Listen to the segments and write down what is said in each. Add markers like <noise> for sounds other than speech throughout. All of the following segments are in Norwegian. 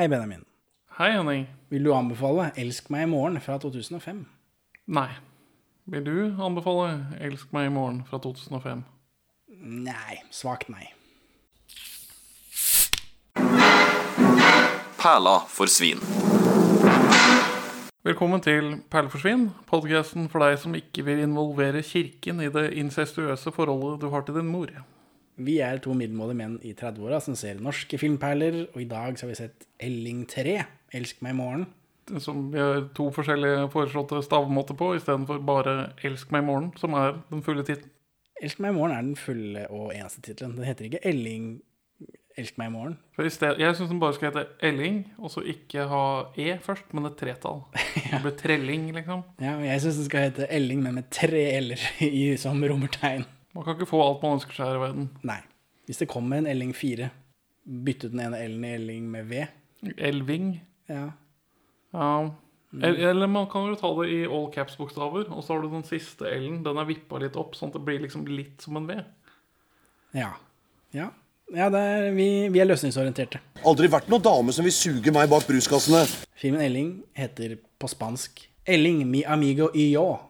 Hei, Benjamin. Hei, Henning. Vil du anbefale 'Elsk meg i morgen' fra 2005? Nei. Vil du anbefale 'Elsk meg i morgen' fra 2005? Nei. Svakt nei. Perla for svin. Velkommen til Perleforsvinn, podkasten for deg som ikke vil involvere kirken i det incestuøse forholdet du har til din mor. Vi er to middelmådige menn i 30-åra som ser norske filmperler, og i dag så har vi sett Elling 3, 'Elsk meg i morgen'. Som vi har to forskjellige foreslåtte stavemåter på, istedenfor bare 'Elsk meg i morgen', som er den fulle tittelen. 'Elsk meg i morgen' er den fulle og eneste tittelen. Den heter ikke Elling 'Elsk meg i morgen'. For i sted, Jeg syns den bare skal hete Elling, og så ikke ha E først, men et tretall. <laughs> Det blir trelling, liksom. Ja, og jeg syns den skal hete Elling, men med tre l-er i- som romertegn. Man kan ikke få alt man ønsker seg her i verden. Nei. Hvis det kommer en Elling 4, bytte ut den ene L-en i Elling med V. Elving. Ja. Ja. Eller man kan jo ta det i all caps-bokstaver, og så har du den siste L-en. Den er vippa litt opp, sånn at det blir liksom litt som en V. Ja. Ja, ja det er, vi, vi er løsningsorienterte. Aldri vært noen dame som vil suge meg bak bruskassene. Filmen Elling heter på spansk Elling mi amigo y yo.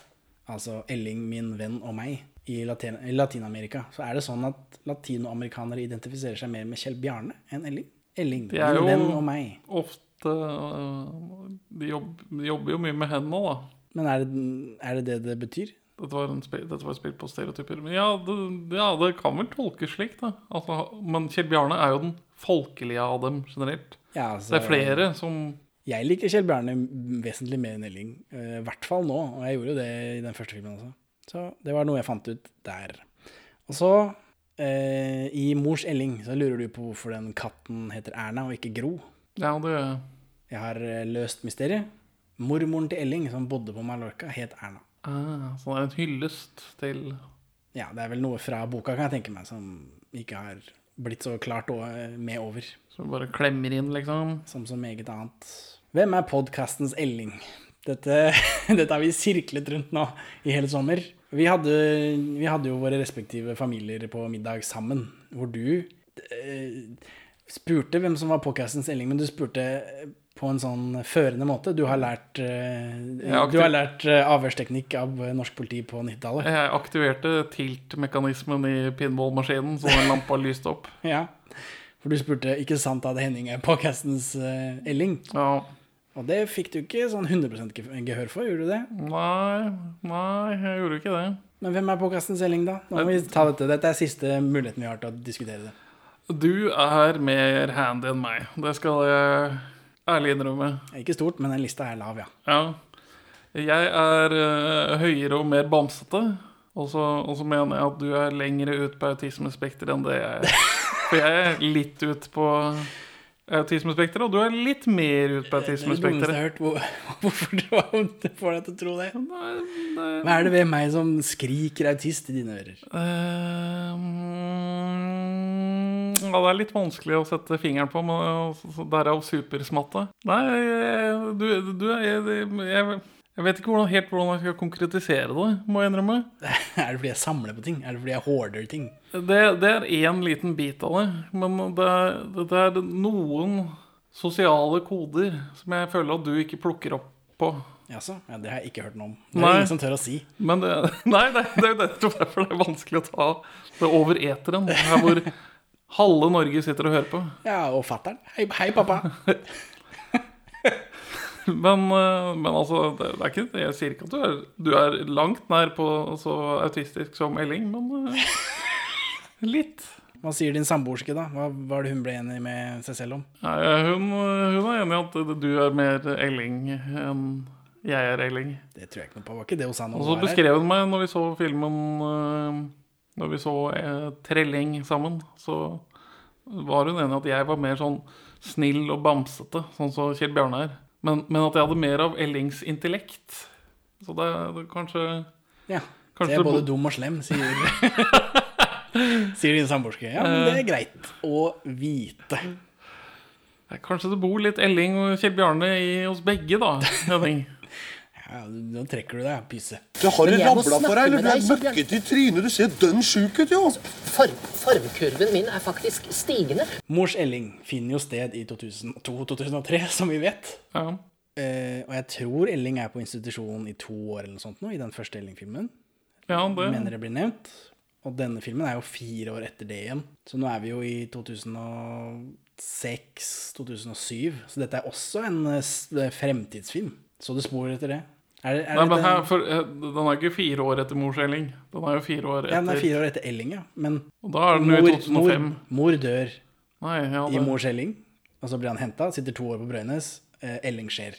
Altså Elling min venn og meg. I Latin- i Latin-Amerika så er det sånn at latinoamerikanere identifiserer seg mer med Kjell Bjarne enn Elling. Elling, De er jo venn og meg. ofte øh, de, jobb, de jobber jo mye med hendene, da. Men er det, er det det det betyr? Dette var, en spe, dette var spilt på stereotyper. Men ja det, ja, det kan vel tolkes slik, da. Altså, men Kjell Bjarne er jo den folkelige av dem generelt. Ja, altså, Det er flere som Jeg liker Kjell Bjarne vesentlig mer enn Elling. eh, I hvert fall nå, og jeg gjorde jo det i den første filmen også. Så det var noe jeg fant ut der. Og så, eh, i Mors Elling, så lurer du på hvorfor den katten heter Erna og ikke Gro. Ja, det gjør Jeg Jeg har eh, løst mysteriet. Mormoren til Elling, som bodde på Mallorca, het Erna. ah, Så det er en hyllest til Ja, det er vel noe fra boka, kan jeg tenke meg, som ikke har blitt så klart med over, Som bare klemmer inn, liksom. som så meget annet. Hvem er podkastens Elling? Dette, <laughs> dette har vi sirklet rundt nå i hele sommer. Vi hadde, vi hadde jo våre respektive familier på middag sammen, hvor du eh, spurte hvem som var podkastens Elling, men du spurte på en sånn førende måte. Du har lært, eh, du har lært eh, avhørsteknikk av eh, norsk politi på 90-tallet. Jeg aktiverte tilt-mekanismen i pinballmaskinen, så den lampa lyste opp. <laughs> Ja. For du spurte ikke sant at Henning er podcastens eh, Elling. Ja. Og det fikk du ikke sånn 100 ge- gehør for, gjorde du det? Nei, nei, jeg gjorde ikke det. Men hvem er podcastens Elling, da? Nå må vi ta dette. Dette er siste muligheten vi har til å diskutere det. Du er mer handy enn meg. Det skal jeg ærlig innrømme. Ikke stort, men den lista er lav, ja. Ja. Jeg er uh, høyere og mer bamsete. Og så mener jeg at du er lengre ut på autismespekteret enn det jeg er. For jeg er litt ut på autismespekteret, og du er litt mer ut på er autismespekteret. <laughs> Hvorfor får deg til å tro det? Nei, nei. Hva er det ved meg som skriker autist i dine ører? Ehm, ja, det er litt vanskelig å sette fingeren på, men så derav supersmatte. Nei, jeg- du, du jeg, jeg, jeg vet ikke hvordan, helt hvordan jeg skal konkretisere det, må jeg innrømme. <laughs> Er det fordi jeg samler på ting? Er det fordi jeg hoarder ting? Det, det er én liten bit av det, men det, er- det er noen sosiale koder som jeg føler at du ikke plukker opp på. Jaså? Ja, det har jeg ikke hørt noe om. Det er Nei. ingen som tør å si. Men det, <laughs> nei, det, det er jo derfor det er vanskelig å ta det over eteren. Her hvor halve Norge sitter og hører på. Ja, og fatter'n. Hei, hei, pappa. <laughs> Men, eh, men altså, det, er ikke, jeg sier ikke at du er, du er langt nær på så autistisk som Elling, men eh, litt. Hva sier din samboerske, da? Hva var det hun ble enig med seg selv om? Nei, hun, hun er enig i at du er mer Elling enn jeg er Elling. Det tror jeg ikke noe på. Var ikke det hun sa når Og så beskrev hun meg når vi så filmen eh, Når vi så eh, Trelling sammen, så var hun enig i at jeg var mer sånn snill og bamsete, sånn som Kjell Bjarne er. Men, men at jeg hadde mer av Ellings intellekt. Så det er det kanskje Ja. Kanskje jeg er både dum og slem, sier <laughs> <laughs> Sier din samboerske. Ja, men det er greit å vite. Kanskje det bor litt Elling og Kjell Bjarne i oss begge, da. Henning. <laughs> Ja, nå trekker du deg, pyse. Det har rabla for deg, eller du er møkkete i trynet. Du ser dønn sjuk ut, jo. Farv, farvekurven min er faktisk stigende. Mors Elling finner jo sted i 2002-2003, som vi vet. Ja. Eh, og jeg tror Elling er på institusjon i to år eller noe sånt nå, i den første Elling-filmen. ja, det mener det blir nevnt. Og denne filmen er jo fire år etter det igjen. Så nå er vi jo i 2006-2007. Så dette er også en eh, fremtidsfilm. Så du spor etter det? Er, det- er Nei, men her, for, eh, Den er ikke fire år etter Mors Elling. Den er jo fire år etter. ja, den er fire år etter Elling, ja. Men Og da er den jo i 2005. mor, mor dør Nei, ja, i det, mors Elling, og så blir han henta, sitter to år på Brøynes. Eh, Elling skjer.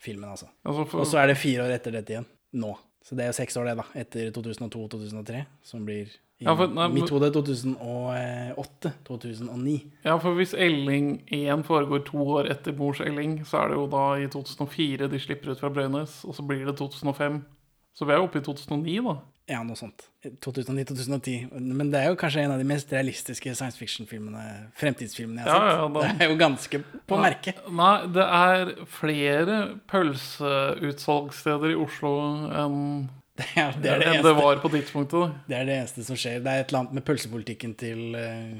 Filmen, altså. altså, for, Og så er det fire år etter dette igjen. Nå. Så det er jo seks år, det, da. Etter 2002-2003, som blir i Ja, for- nei, mitt hode 2008-2009. ja, for hvis Elling 1 foregår to år etter Mors Elling, så er det jo da i 2004 de slipper ut fra Brøynes, og så blir det 2005. Så vi er jo oppe i 2009, da. Ja, noe sånt. 2009-2010. Men det er jo kanskje en av de mest realistiske science fiction-filmene, fremtidsfilmene jeg har Ja, sett. ja, Det er jo ganske på merket. Nei, det er flere pølseutsalgssteder i Oslo enn <laughs> Ja, det, er det, enn det var på tidspunktet. det er det eneste som skjer. Det er et eller annet med pølsepolitikken til, eh,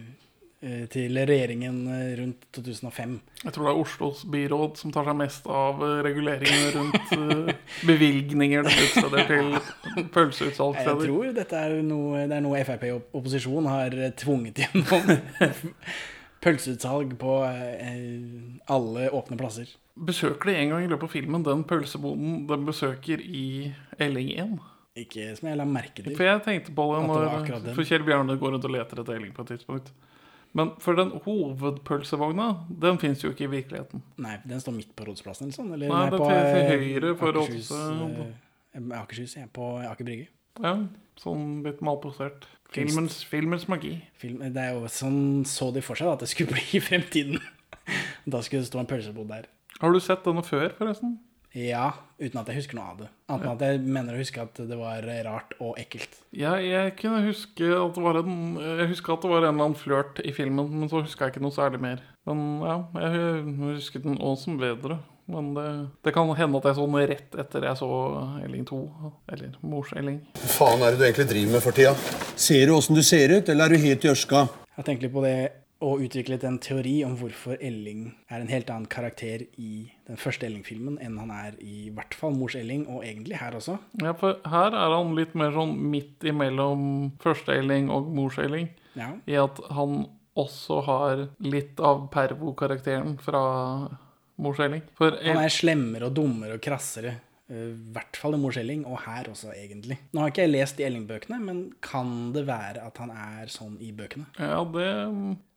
til regjeringen eh, rundt 2005. Jeg tror det er Oslos byråd som tar seg mest av eh, reguleringene rundt eh, bevilgninger til til Jeg tror dette er noe, det er noe Frp og opposisjon har eh, tvunget gjennom. <laughs> Pølseutsalg på eh, alle åpne plasser. Besøker de en gang i løpet av filmen den pølseboden de besøker i Elling 1? Ikke som jeg la merke til. For jeg tenkte på det når. For Kjell Bjarne går rundt og leter etter Elling på et tidspunkt. Men for den hovedpølsevogna, den fins jo ikke i virkeligheten. Nei, den står midt på Rådsplassen, eller sånn? Eller Nei, den det er på, til- til eh, høyre for Akershus, Rådhus, eh, Akershus, ja. På Aker Brygge. Ja, sånn litt malposert. Filmens, filmens magi. Film, det er jo sånn så de for seg at det skulle bli <laughs> i fremtiden. Da skulle det stå en pølsebod der. Har du sett denne før, forresten? Ja, uten at jeg husker noe av det. Annet enn at jeg mener å huske at det var rart og ekkelt. Ja, jeg kunne huske at det var en Jeg husker at det var en eller annen flørt i filmen, men så huska jeg ikke noe særlig mer. Men ja, jeg husker den også som bedre. Men det, det kan hende at jeg så den rett etter jeg så Elling 2. Eller Mors Elling. Hva faen er det du egentlig driver med for tida? Ser du åssen du ser ut, eller er du helt i ørska? Jeg tenker litt på det og utviklet en teori om hvorfor Elling er en helt annen karakter i den første Elling-filmen enn han er i hvert fall Mors Elling, og egentlig her også. Ja, for her er han litt mer sånn midt imellom første Elling og Mors Elling. Ja, I at han også har litt av Pervo-karakteren fra Mors Elling. For Han er slemmere og dummere og krassere. eh, I hvert fall i Mors Elling, og her også, egentlig. Nå har ikke jeg lest de Elling-bøkene, men kan det være at han er sånn i bøkene? Ja, det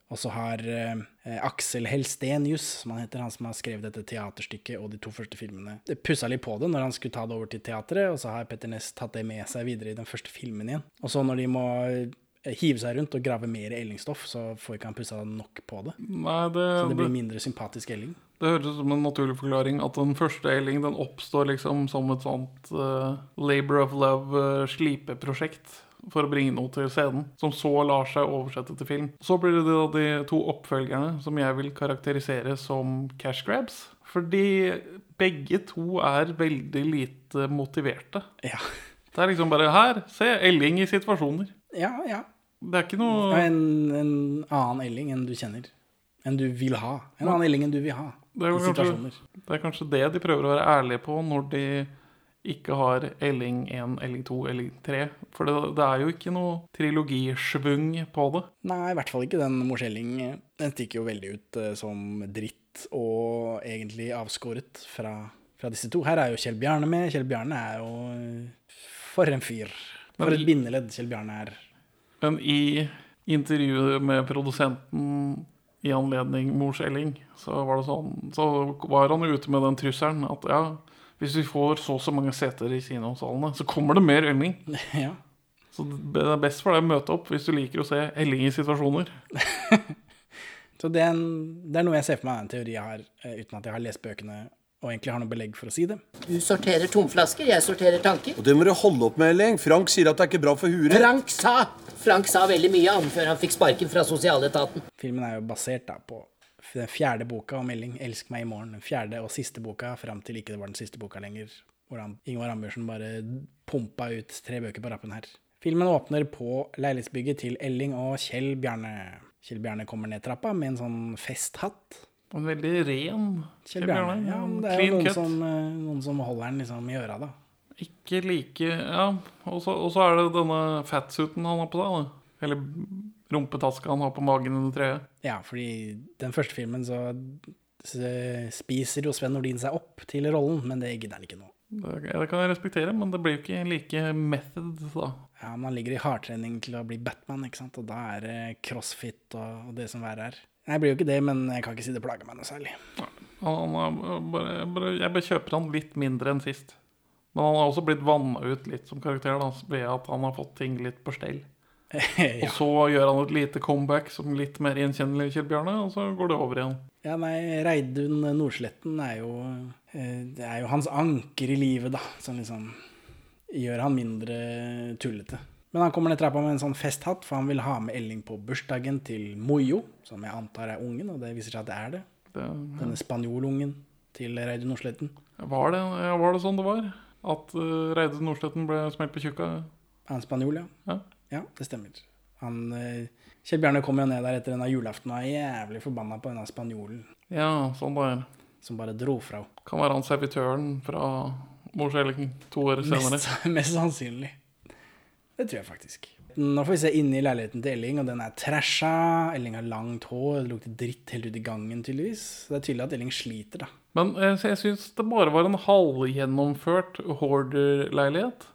Og så har eh, Aksel Helstenius, som han heter, han som har skrevet dette teaterstykket og de to første filmene, det pussa litt på det når han skulle ta det over til teatret, og så har Petter Næss tatt det med seg videre i den første filmen igjen. Og så når de må eh, hive seg rundt og grave mer Elling-stoff, så får ikke han pussa nok på det. Nei, det, Så det blir mindre sympatisk Elling. det høres ut som en naturlig forklaring at den første Elling den oppstår liksom som et sånt uh, Labor of Love-slipeprosjekt. For å bringe noe til scenen, som så lar seg oversette til film. Så blir det da de to oppfølgerne som jeg vil karakterisere som cash grabs. Fordi begge to er veldig lite motiverte. Ja. Det er liksom bare her, se, Elling i situasjoner. Ja, ja. Det er ikke noe... En, en annen Elling enn du kjenner. Enn du vil ha. En annen Elling enn du vil ha. Det er I kanskje-. Det er kanskje det de prøver å være ærlige på når de ikke har Elling 1, Elling 2, Elling 3. For det, det er jo ikke noe trilogisvung på det. Nei, i hvert fall ikke den Mors Elling. Den stikker jo veldig ut eh, som dritt og egentlig avskåret fra, fra disse to. Her er jo Kjell Bjarne med. Kjell Bjarne er jo eh, For en fyr. For et bindeledd Kjell Bjarne er. Men i intervjuet med produsenten i anledning Mors Elling, så var det sånn Så var han ute med den trusselen at ja, hvis vi får så og så mange seter i kinosalene, så kommer det mer Elling. <laughs> ja. Så det er best for deg å møte opp hvis du liker å se Elling i situasjoner. <laughs> Så det er, en, det er noe jeg ser for meg er en teori jeg har, eh, uten at jeg har lest bøkene og egentlig har noe belegg for å si det. Du sorterer tomflasker, jeg sorterer tanker. Og det må du holde opp med, Elling. Frank sier at det er ikke bra for huet. Frank sa Frank sa veldig mye om før han fikk sparken fra sosialetaten. Filmen er jo basert da på den fjerde boka om Elling, 'Elsk meg i morgen'. Den fjerde og siste boka fram til ikke det var den siste boka lenger, Hvordan Ingvar Ambjørnsen bare pumpa ut tre bøker på rappen her. Filmen åpner på leilighetsbygget til Elling og Kjell Bjarne. Kjell Bjarne kommer ned trappa med en sånn festhatt. En veldig ren Kjell Bjarne, ja, det er jo noen som, eh, noen som holder den liksom i øra, da. Ikke like Ja, og så er det denne fatsuiten han har på seg. da. Eller rumpetaska han har på magen under treet. Ja, fordi den første filmen så spiser jo Sven Nordin seg opp til rollen, men det gidder han ikke nå. Det, det kan jeg respektere, men det blir jo ikke like method, da. Ja, Man ligger i hardtrening til å bli Batman, ikke sant, og da er det crossfit og, og det som verre er. Jeg blir jo ikke det, men jeg kan ikke si det plager meg noe særlig. Han, bare, jeg bare kjøper han litt mindre enn sist. Men han har også blitt vanna ut litt som karakter da, ved at han har fått ting litt på stell. <laughs> ja. Og så gjør han et lite comeback som litt mer gjenkjennelig Kjell Bjarne, og så går det over igjen. ja, nei, Reidun Nordsletten er jo eh, Det er jo hans anker i livet, da, som liksom gjør han mindre tullete. Men han kommer ned trappa med en sånn festhatt, for han vil ha med Elling på bursdagen til Mojo, som jeg antar er ungen, og det viser seg at det er det. Det, Denne spanjolungen til Reidun Nordsletten. var, det, var det sånn det var? At uh, Reidun Nordsletten ble smelt på tjukka? Han spanjol, ja? Ja. Ja, det stemmer. Han, eh, Kjell Bjarne kom jo ned der etter denne julaften og er jævlig forbanna på denne spanjolen Ja, sånn der. som bare dro fra henne. Kan være han servitøren fra Mors Elling to år senere. Mest, <laughs> mest sannsynlig. Det tror jeg faktisk. Nå får vi se inni i leiligheten til Elling, og den er trasha. Elling har langt hår, det lukter dritt helt ut i gangen, tydeligvis. Det er tydelig at Elling sliter, da. Men eh, jeg syns det bare var en halvgjennomført hoarder-leilighet.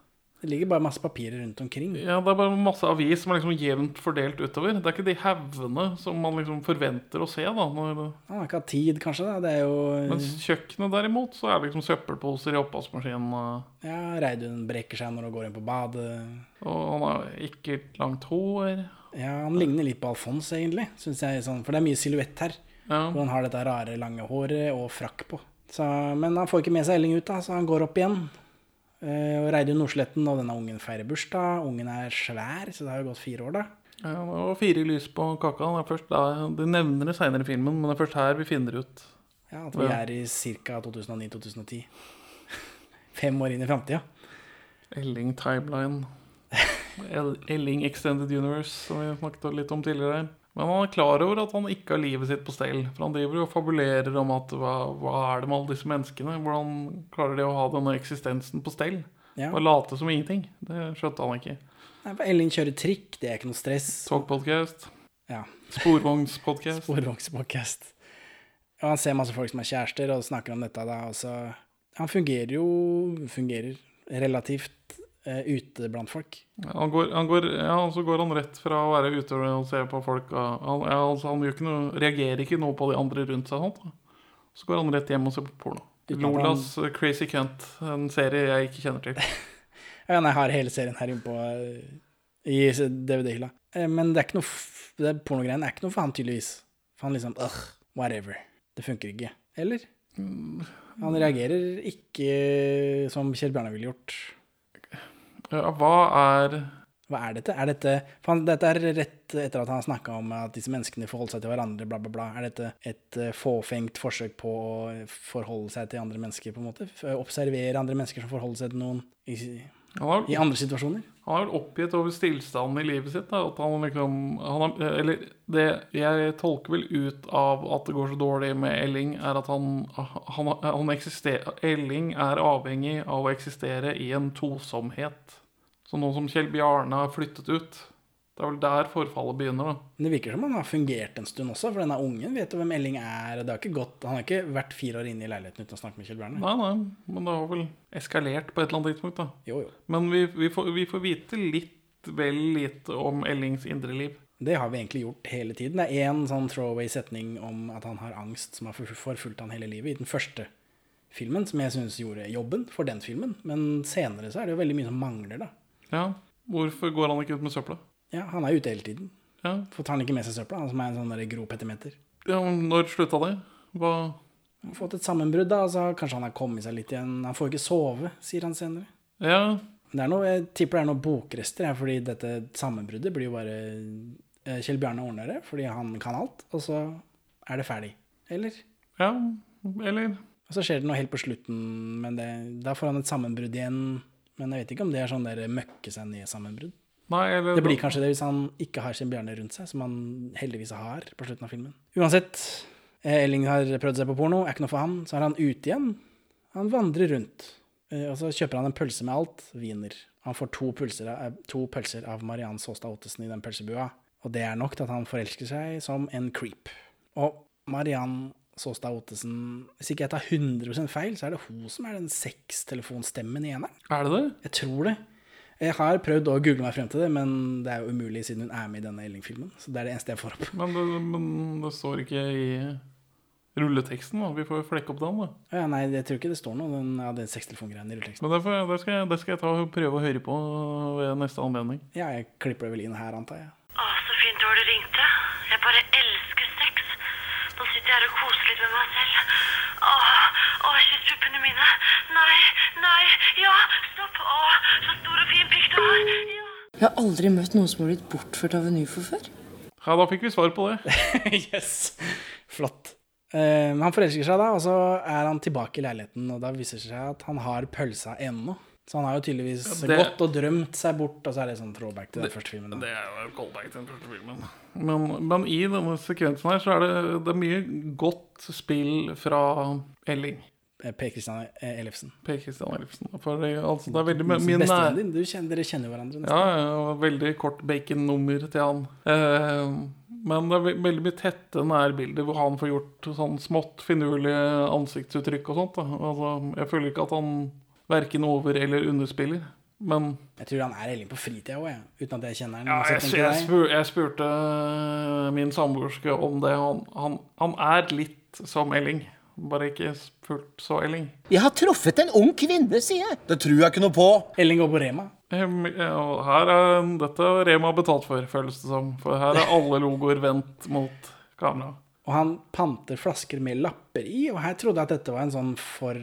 Det ligger bare masse papirer rundt omkring. Ja, Det er bare masse avis som er liksom jevnt fordelt utover. Det er ikke de haugene som man liksom forventer å se. da når, Han har ikke hatt tid, kanskje. da. Det er jo Mens kjøkkenet derimot, så er det liksom søppelposer i oppvaskmaskinen. Og Ja, Reidun brekker seg når hun går inn på badet. og han har ikke langt hår. Ja, Han ligner litt på Alfons, egentlig, synes jeg. Sånn, for det er mye silhuett her. Ja, Hvor han har dette rare, lange håret og frakk på. Så, men han får ikke med seg Elling ut, da, så han går opp igjen. Eh, og Reidun Nordsletten og denne ungen feirer bursdag. Ungen er svær, så det har jo gått fire år, da. ja, det var fire lys på kaka. Det er først da, De nevner det seinere i filmen, men det er først her vi finner ut. Ja, At vi er i ca. 2009-2010. <laughs> Fem år inn i framtida. Elling Timeline. <laughs> Elling Extended Universe, som vi snakket litt om tidligere. her. Men han er klar over at han ikke har livet sitt på stell. For han driver jo og fabulerer om at hva, hva er det med alle disse menneskene? Hvordan klarer de å ha denne eksistensen på stell? Ja. Og late som ingenting? Det skjønte han ikke. Nei, for Elling kjører trikk, det er ikke noe stress. Togpodcast, Ja, sporvognspodkast. <laughs> Sporvognspodkast. Og han ser masse folk som er kjærester, og snakker om dette, da. Og så Han fungerer jo Fungerer relativt ute blant folk. Han går, han går, ja, og så går han rett fra å være ute og se på folk han, ja, altså, han ikke noe, reagerer ikke noe på de andre rundt seg. Sånt. Så går han rett hjem og ser på porno. Lolas han- Crazy Cunt, en serie jeg ikke kjenner til. <laughs> Ja, jeg har hele serien her inne på eh, i DVD-hylla. Eh, Men det er ikke noe det pornogreiene er ikke noe for han, tydeligvis. For han liksom Ugh, whatever. Det funker ikke. Eller? Han reagerer ikke som Kjell Bjarne ville gjort. Ja, hva er Hva er dette? Er dette for han, Dette er rett etter at han har snakka om at disse menneskene forholder seg til hverandre, bla, bla, bla. Er dette et eh, fåfengt forsøk på å forholde seg til andre mennesker, på en måte? Observere andre mennesker som forholder seg til noen i, har, i andre situasjoner? han har vel oppgitt over stillstanden i livet sitt. Da, at han liksom han har, Eller det jeg tolker vel ut av at det går så dårlig med Elling, er at han, han, han eksisterer Elling er avhengig av å eksistere i en tosomhet. Så nå som Kjell Bjarne har flyttet ut, det er vel der forfallet begynner, da. Men det virker som han har fungert en stund også, for denne ungen vet jo hvem Elling er. Det har ikke gått, han har ikke vært fire år inne i leiligheten uten å snakke med Kjell Bjarne. Nei, nei, men det har vel eskalert på et eller annet tidspunkt, da. Jo, jo. Men vi, vi, får, vi får vite litt vel lite om Ellings indre liv. Det har vi egentlig gjort hele tiden. Det er én sånn throwaway setning om at han har angst som har for- forfulgt han hele livet, i den første filmen, som jeg syns gjorde jobben for den filmen. Men senere så er det jo veldig mye som mangler, da. Ja, Hvorfor går han ikke ut med søpla? Ja, han er ute hele tiden. Ja, For tar han ikke med seg søpla? Han som er en sånn gropetimeter. ja men Når slutta det? Hva Han har fått et sammenbrudd, da. Altså, kanskje han har kommet seg litt igjen. Han får ikke sove, sier han senere. Ja, Det er noe, jeg tipper det er noen bokrester, ja, fordi dette sammenbruddet blir jo bare eh, Kjell Bjarne ordner det, fordi han kan alt, og så er det ferdig. Eller? ja, eller Og så skjer det noe helt på slutten, men det, da får han et sammenbrudd igjen. Men jeg vet ikke om det er sånn der møkke seg ned-sammenbrudd. Det blir kanskje det hvis han ikke har sin bjørne rundt seg, som han heldigvis har på slutten av filmen. Uansett, eh, Elling har prøvd seg på porno, er ikke noe for han. Så er han ute igjen. Han vandrer rundt. Eh, Og så kjøper han en pølse med alt. Wiener. Han får to pølser, av- to pølser av Mariann Saastad Ottesen i den pølsebua. Og det er nok til at han forelsker seg som en creep. Og Mariann Saastad Ottesen Hvis ikke jeg tar 100 feil, så er det hun som er den sextelefonstemmen i eneren. Er det det? Jeg tror det. Jeg har prøvd å google meg frem til det, men det er jo umulig siden hun er med i denne Elling-filmen. Så det er det eneste jeg får opp. Men det, men det står ikke i rulleteksten. da Vi får jo flekke opp den. da Ja, nei, jeg tror ikke det står noe den, av den sextelefongreiene i rulleteksten. Men det, der, skal jeg, der, skal jeg ta og prøve å høre på ved neste anledning. Ja, jeg klipper det vel inn her, antar jeg. Å, så fint det var du ringte. Jeg bare elsker sex. Nå sitter jeg her og koser litt med meg selv. Å, å, kyss puppene mine. Nei, nei, ja, stopp. Å, så stor og fin pikk du har. Ja. Jeg har aldri møtt noen som har blitt bortført av en ufo før. Ja, da fikk vi svar på det. <laughs> yes! Flott. Eh, Men han forelsker seg da, og så er han tilbake i leiligheten, og da viser det seg at han har pølsa ennå. Så han har jo tydeligvis Ja, det- gått og drømt seg bort, og så er det sånn throwback til den første filmen. Da. Det er jo callback til den første filmen. Men, men i denne sekvensen her så er det, det er mye godt spill fra Elling. Eh, Per Christian eh, Ellefsen. Per Christian Ellefsen. For altså, det er veldig my- mye. Bestevennen din, du kjenner, dere kjenner hverandre. Ja, nesten. ja, veldig kort bacon-nummer til han. Eh, men det er veldig mye tette nærbilder hvor han får gjort sånn smått finurlige ansiktsuttrykk og sånt. Altså, jeg føler ikke at han verken over- eller underspiller. Men Jeg tror han er Elling på fritida òg, uten at jeg kjenner han. ja, jeg, jeg, jeg- spur, jeg spurte min samboerske om det. Han, han, han er litt som Elling, bare ikke fullt så Elling. Jeg har truffet en ung kvinne, sier jeg. Det tror jeg ikke noe på. Elling går på Rema. Og Her er dette har Rema betalt for, føles det som. For her er alle logoer vendt mot kamera. Og han panter flasker med lapper i, og her trodde jeg at dette var en sånn for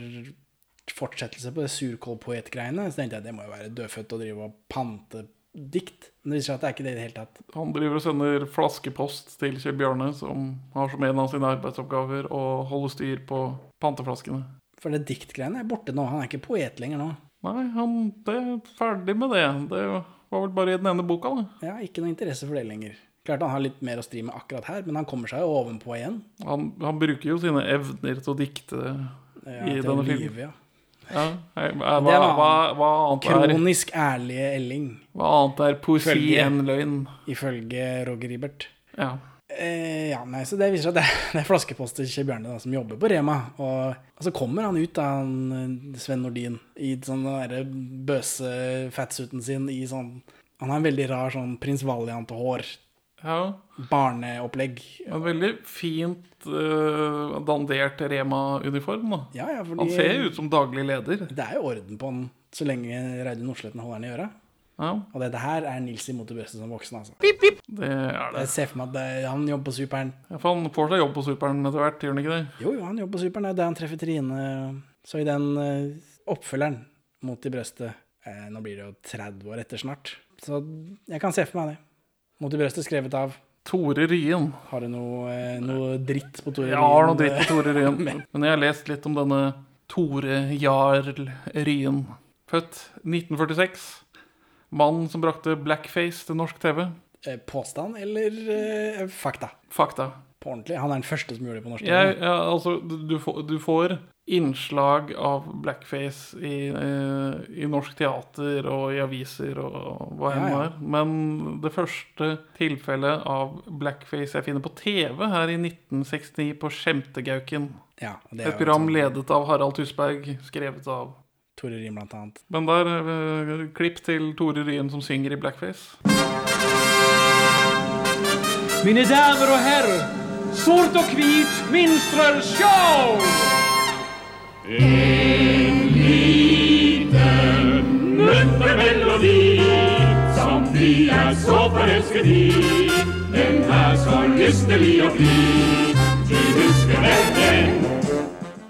fortsettelse på det surkålpoet-greiene. Så tenkte jeg det må jo være dødfødt å drive og pante dikt. Men det viser seg at det er ikke det i det hele tatt. Han driver og sender flaskepost til Kjell Bjarne, som har som en av sine arbeidsoppgaver å holde styr på panteflaskene. For det diktgreiene er borte nå. Han er ikke poet lenger nå. Nei, han det er ferdig med det. Det var vel bare i den ene boka, da. Ja, ikke noe interesse for det lenger. Klart han har litt mer å stri med akkurat her, men han kommer seg jo ovenpå igjen. Han, han bruker jo sine evner til å dikte Ja, i til denne filmen. ja. Ja, hva, hva, hva, annet er, Kronisk ærlige Elling, hva annet er poesi Følge. enn løgn? ifølge Roger Ibert. Ja. Eh, ja, nei, så Det viser seg at det <laughs> det er flaskeposter Kjell Bjarne da, som jobber på Rema. Og, og så kommer han ut, da, han, eh, Sven Nordin, i sånn den bøse fatsuiten sin i sånn Han har en veldig rar sånn prins Valiant-hår. Ja. Barneopplegg. En veldig fint uh, dandert Rema-uniform, da. Ja, ja, fordi Han ser jo ut som daglig leder. Det er jo orden på han så lenge Reidun Osletten holder han i øra. Ja, Og dette her er Nils imot det brøstet som voksen, altså. det er det. Jeg ser for meg at det, han jobber på Superen. Ja, for han får seg jobb på Superen etter hvert, gjør han ikke det? Jo, jo, han jobber på Superen. Det er der han treffer Trine. Så i den uh, oppfølgeren, Mot i brøstet eh, Nå blir det jo 30 år etter snart. Så jeg kan se for meg det. Mot i brøstet skrevet av Tore Ryen. Har du noe, eh, noe dritt på Tore Ryen? Jeg har noe dritt på Tore Ryen. <laughs> Men jeg har lest litt om denne Tore Jarl Ryen. Født 1946. Mannen som brakte blackface til norsk TV. Eh, Påstand eller eh, fakta? Fakta. På ordentlig. Han er den første som gjør det på norsk. Ja, ja, altså, du, du, får, innslag av blackface i, eh, i norsk teater og i aviser og hva enn det ja. er. Men det første tilfellet av blackface jeg finner på TV her i 1969 på Skjemtegauken. Ja, det er Et program sånn ledet av Harald Tusberg, skrevet av Tore Ryen, blant annet. Men der, eh, klipp til Tore Ryen som synger i blackface. Mine damer og herrer, sort og hvit minstrelshow! En liten muntermelodi som vi er så forelsket i. Den er så lystelig og bli. Du husker vel den?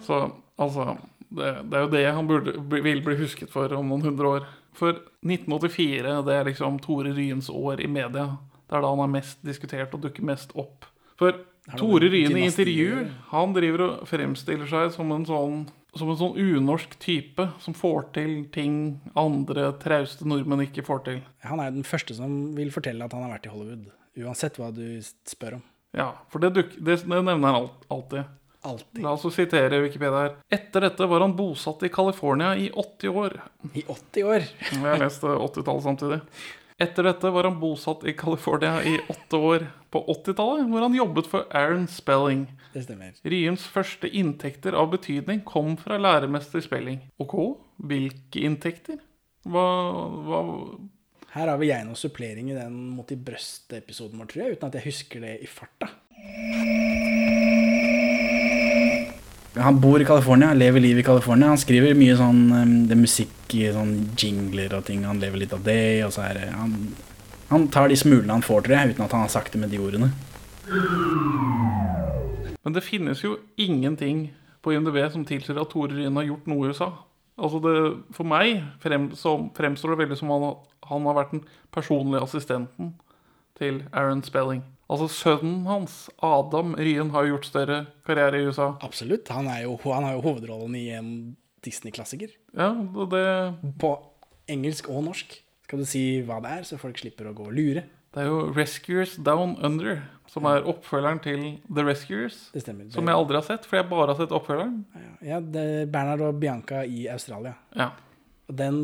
Så altså det, det er jo det han burde, vil bli husket for om noen hundre år. For 1984, det er liksom Tore Ryens år i media. Det er da han er mest diskutert og dukker mest opp. For Tore Ryen i intervju Han driver og fremstiller seg som en sånn Som en sånn unorsk type som får til ting andre trauste nordmenn ikke får til. Han er den første som vil fortelle at han har vært i Hollywood. Uansett hva du spør om. Ja, for det, duk, det, det nevner han alltid. Altid. La oss sitere Wikipedia her. Etter dette var han bosatt i California i 80 år. I 80 år. Jeg har lest 80-tallet samtidig. Etter dette var han bosatt i California i åtte år. På 80-tallet hvor han jobbet for Aaron Spelling. Det stemmer. Ryens første inntekter av betydning kom fra læremester Spelling. Ok, hvilke inntekter? Hva, hva Her har vi jeg noen supplering i den Mot i brøstet-episoden vår, tror jeg, uten at jeg husker det i farta. Han bor i California, lever livet i California. Han skriver mye sånn um, det er musikk sånn jingler og ting. Han lever litt av det. Og så er det han, han tar de smulene han får, tror jeg, uten at han har sagt det med de ordene. Men det finnes jo ingenting på IMDb som tilsier at Tore Ryen har gjort noe i USA. Altså det, For meg frem, fremstår det veldig som han, han har vært den personlige assistenten til Aaron Spelling. Altså Sønnen hans, Adam Ryen, har jo gjort større karriere i USA. Absolutt. Han, jo, han har jo hovedrollen i en Disney-klassiker. Ja, det, På engelsk og norsk. Skal du si hva det er, så folk slipper å gå og lure? det er jo Rescuers Down Under, som er oppfølgeren til The Rescuers. Det stemmer. Som jeg aldri har sett, for jeg bare har sett oppfølgeren. Ja, det er Bernard og Bianca i Australia. Ja. Og den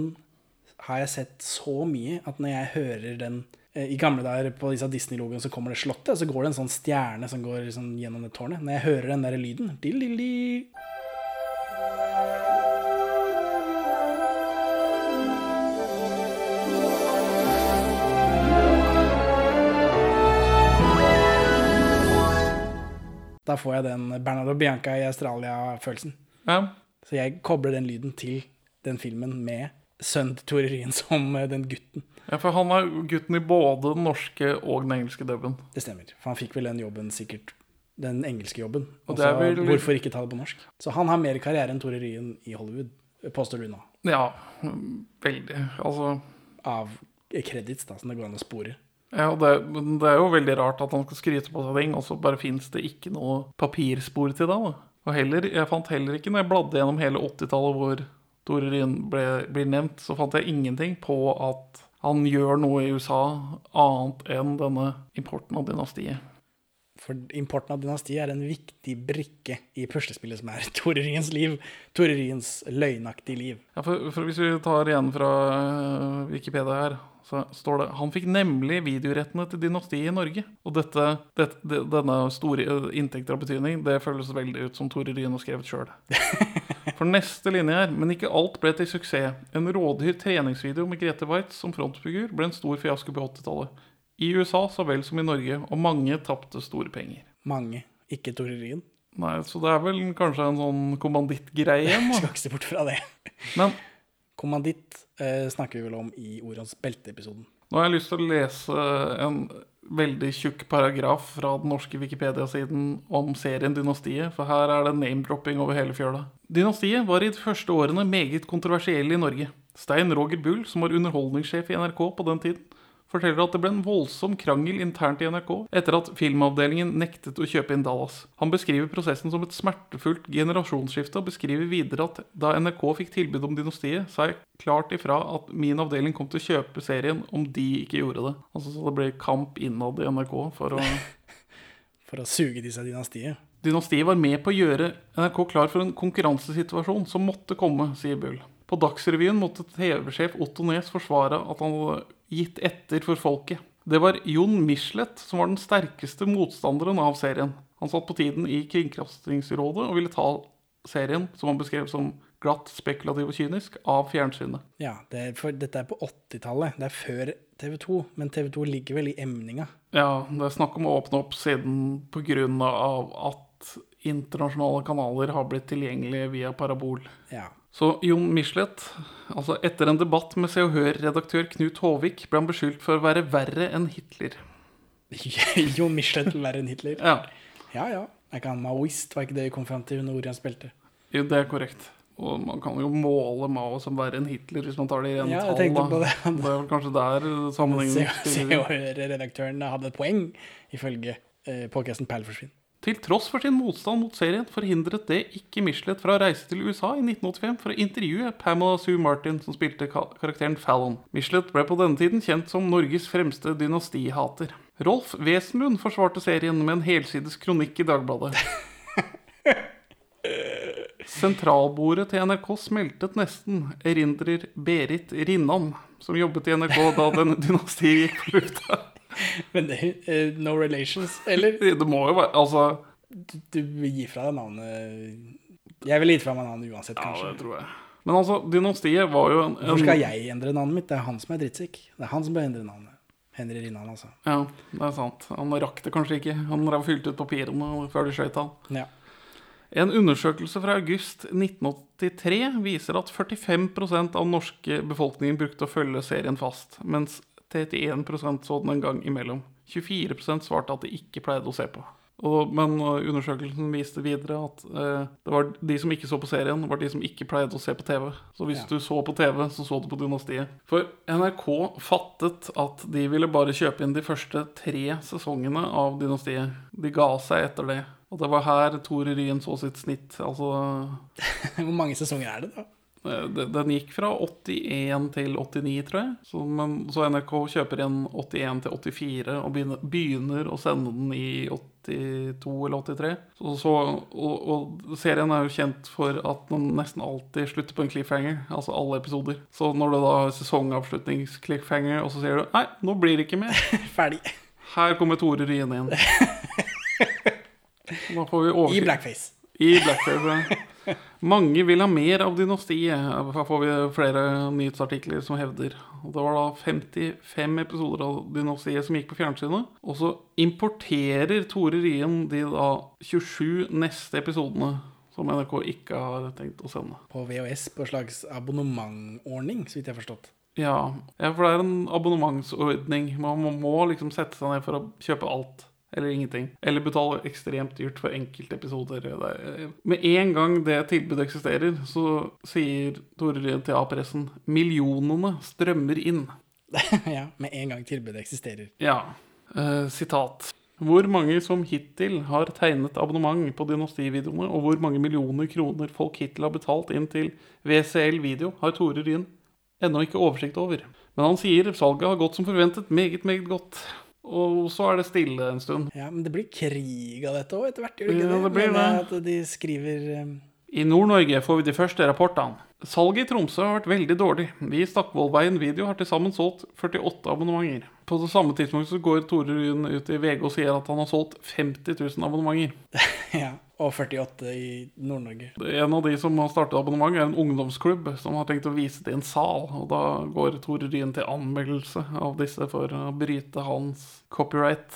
har jeg sett så mye at når jeg hører den I gamle dager på disse Disney-logoene så kommer det slottet, og så går det en sånn stjerne som går sånn gjennom det tårnet. Når jeg hører den der lyden dill, dill, dill, Da får jeg den Bernardo Bianca i Australia-følelsen. ja. Så jeg kobler den lyden til den filmen med sønnen til Tore Ryen som eh, den gutten. ja, for han er gutten i både den norske og den engelske dubben. Det stemmer. For han fikk vel den jobben sikkert Den engelske jobben. Og Også, er så vel- hvorfor ikke ta det på norsk? Så han har mer karriere enn Tore Ryen i Hollywood, påstår du nå. Ja, veldig. Altså Av credits, da, som det går an å spore. Ja, og det, det er jo veldig rart at han skal skryte på seg ting, og så bare fins det ikke noe papirspor til det. da. Og heller, jeg fant heller ikke, når jeg bladde gjennom hele 80-tallet hvor Tore Ryen blir nevnt, så fant jeg ingenting på at han gjør noe i USA annet enn denne importen av dynastiet. For importen av dynastiet er en viktig brikke i puslespillet som er <laughs> Tore Ryens liv. Tore Ryens løgnaktige liv. Ja, for, for Hvis vi tar igjen fra øh, Wikipedia her, så står det Han fikk nemlig videorettene til dynastiet i Norge. Og dette, dette, denne store inntekten av betydning, det føles veldig ut som Tore Ryen har skrevet sjøl. <laughs> For neste linje her, men ikke alt ble til suksess. En rådyr treningsvideo med Grete Waitz som frontfigur ble en stor fiasko på 80-tallet. I USA så vel som i Norge, og mange tapte store penger. Mange. Ikke Tore Ryen. Nei, Så det er vel kanskje en sånn kommandittgreie igjen, <laughs> da. Skal ikke se bort fra det. Men Kommanditt eh, snakker vi vel om i Orans belte-episoden. Nå har jeg lyst til å lese en veldig tjukk paragraf fra den norske Wikipedia-siden om serien Dynastiet, for her er det name-dropping over hele fjøla. Dynastiet var i de første årene meget kontroversielle i Norge. Stein Roger Bull, som var underholdningssjef i NRK på den tiden, forteller at det ble en voldsom krangel internt i NRK etter at filmavdelingen nektet å kjøpe inn Dallas. Han beskriver prosessen som et smertefullt generasjonsskifte, og beskriver videre at da NRK fikk tilbud om Dynastiet, sa jeg klart ifra at min avdeling kom til å kjøpe serien om de ikke gjorde det. Altså Så det ble kamp innad i NRK for å <laughs> For å suge til seg dynastiet. Dynastiet var med på å gjøre NRK klar for en konkurransesituasjon som måtte komme, sier Bull. På Dagsrevyen måtte TV-sjef Otto Nes forsvare at han hadde gitt etter for folket. Det var Jon Michelet som var den sterkeste motstanderen av serien. Han satt på tiden i Kringkastingsrådet og ville ta serien, som han beskrev som glatt, spekulativ og kynisk, av fjernsynet. Ja, det er for, dette er på 80-tallet. Det er før TV 2, men TV 2 ligger vel i emninga. Ja, det er snakk om å åpne opp siden pga. at internasjonale kanaler har blitt tilgjengelige via parabol. Ja. Så Jon Michelet, altså etter en debatt med Se og Hør-redaktør Knut Håvik, ble han beskyldt for å være verre enn Hitler. <laughs> Jon Michelet verre enn Hitler. Ja, Ja, ja. Ikke han maoist, var ikke det vi kom fram til under ordet han spilte? jo, det er korrekt. Og man kan jo måle Mao som verre enn Hitler hvis man tar det i en Ja, jeg tall. på det. <laughs> Det er kanskje der sammenhengen Se, se og Hør-redaktøren hadde et poeng, ifølge eh, podkasten Perleforsvinn. Til tross for sin motstand mot serien forhindret det ikke Michelet fra å reise til USA i 1985 for å intervjue Pamela Sue Martin, som spilte karakteren Fallon. Michelet ble på denne tiden kjent som Norges fremste dynastihater. Rolf Wesenlund forsvarte serien med en helsides kronikk i Dagbladet. <laughs> Sentralbordet til NRK smeltet nesten, erindrer Berit Rinnan, som jobbet i NRK da denne dynastiet gikk på lufta. <laughs> Men det eh, no relations, eller? Det må jo være Altså, Du, du vil gi fra deg navnet Jeg ville gitt fra meg navnet uansett, kanskje. ja, det tror jeg. Men altså, dynastiet var jo en, Hvorfor skal jeg endre navnet mitt? Det er han som er drittsekk. Det er han som bør endre navnet. Henry Rinnan, altså. Ja, det er sant. Han rakk det kanskje ikke. Han fylte ut papirene før de skøyt han. Ja. En undersøkelse fra august 1983 viser at 45% av norske befolkningen brukte å følge serien fast, mens 31 så den en gang imellom. 24% svarte at de ikke pleide å se på. Og, men uh, undersøkelsen viste videre at eh, det var de som ikke så på serien, var de som ikke pleide å se på TV. Så hvis Ja. du så på TV, så så du på Dynastiet. For NRK fattet at de ville bare kjøpe inn de første tre sesongene av Dynastiet. De ga seg etter det. Og det var her Tore Ryen så sitt snitt. Altså <laughs> Hvor mange sesonger er det, da? Eh, Den gikk fra 81 til 89, tror jeg. Så, men, så NRK kjøper igjen 81 til 84 og begynner, begynner å sende den i 82 eller 83. Så, så, og, og serien er jo kjent for at den nesten alltid slutter på en cliffhanger. Altså alle episoder. Så når du da har sesongavslutnings-cliffhanger, og så sier du Nei, nå blir det ikke mer. <laughs> Ferdig. Her kommer Tore Ryen <laughs> vi I blackface. I blackface. ja. Mange vil ha mer av dynastiet. Her får vi flere nyhetsartikler som hevder. Og Det var da 55 episoder av dynastiet som gikk på fjernsynet. Og så importerer Tore Ryen de da 27 neste episodene som NRK ikke har tenkt å sende. På VHS på en slags abonnementordning, så vidt jeg har forstått. Ja, for det er en abonnementsordning. Man må liksom sette seg ned for å kjøpe alt. Eller ingenting. Eller betale ekstremt dyrt for enkeltepisoder. Er- Med en gang det tilbudet eksisterer, så sier Tore Ryen til A-pressen millionene strømmer inn. <laughs> ja, Med en gang tilbudet eksisterer. Ja. Eh, sitat. Hvor mange som hittil har tegnet abonnement på Dynastivideoene, og hvor mange millioner kroner folk hittil har betalt inn til VCL Video, har Tore Ryen ennå ikke oversikt over. Men han sier salget har gått som forventet, meget, meget godt. Og så er det stille en stund. Ja, Men det blir krig av dette òg, etter hvert. gjør det Ja, det blir det. At de skriver um... I Nord-Norge får vi de første rapportene. Salget i Tromsø har vært veldig dårlig. Vi i Stakkvollveien Video har til sammen solgt 48 abonnementer. På det samme tidspunkt så går Tore Ryen ut i VG og sier at han har solgt 50 000 abonnementer. <laughs> Ja, og 48 i Nord-Norge. En av de som har startet abonnement, er en ungdomsklubb som har tenkt å vise det i en sal. Og da går Tore Ryen til anmeldelse av disse for å bryte hans copyright.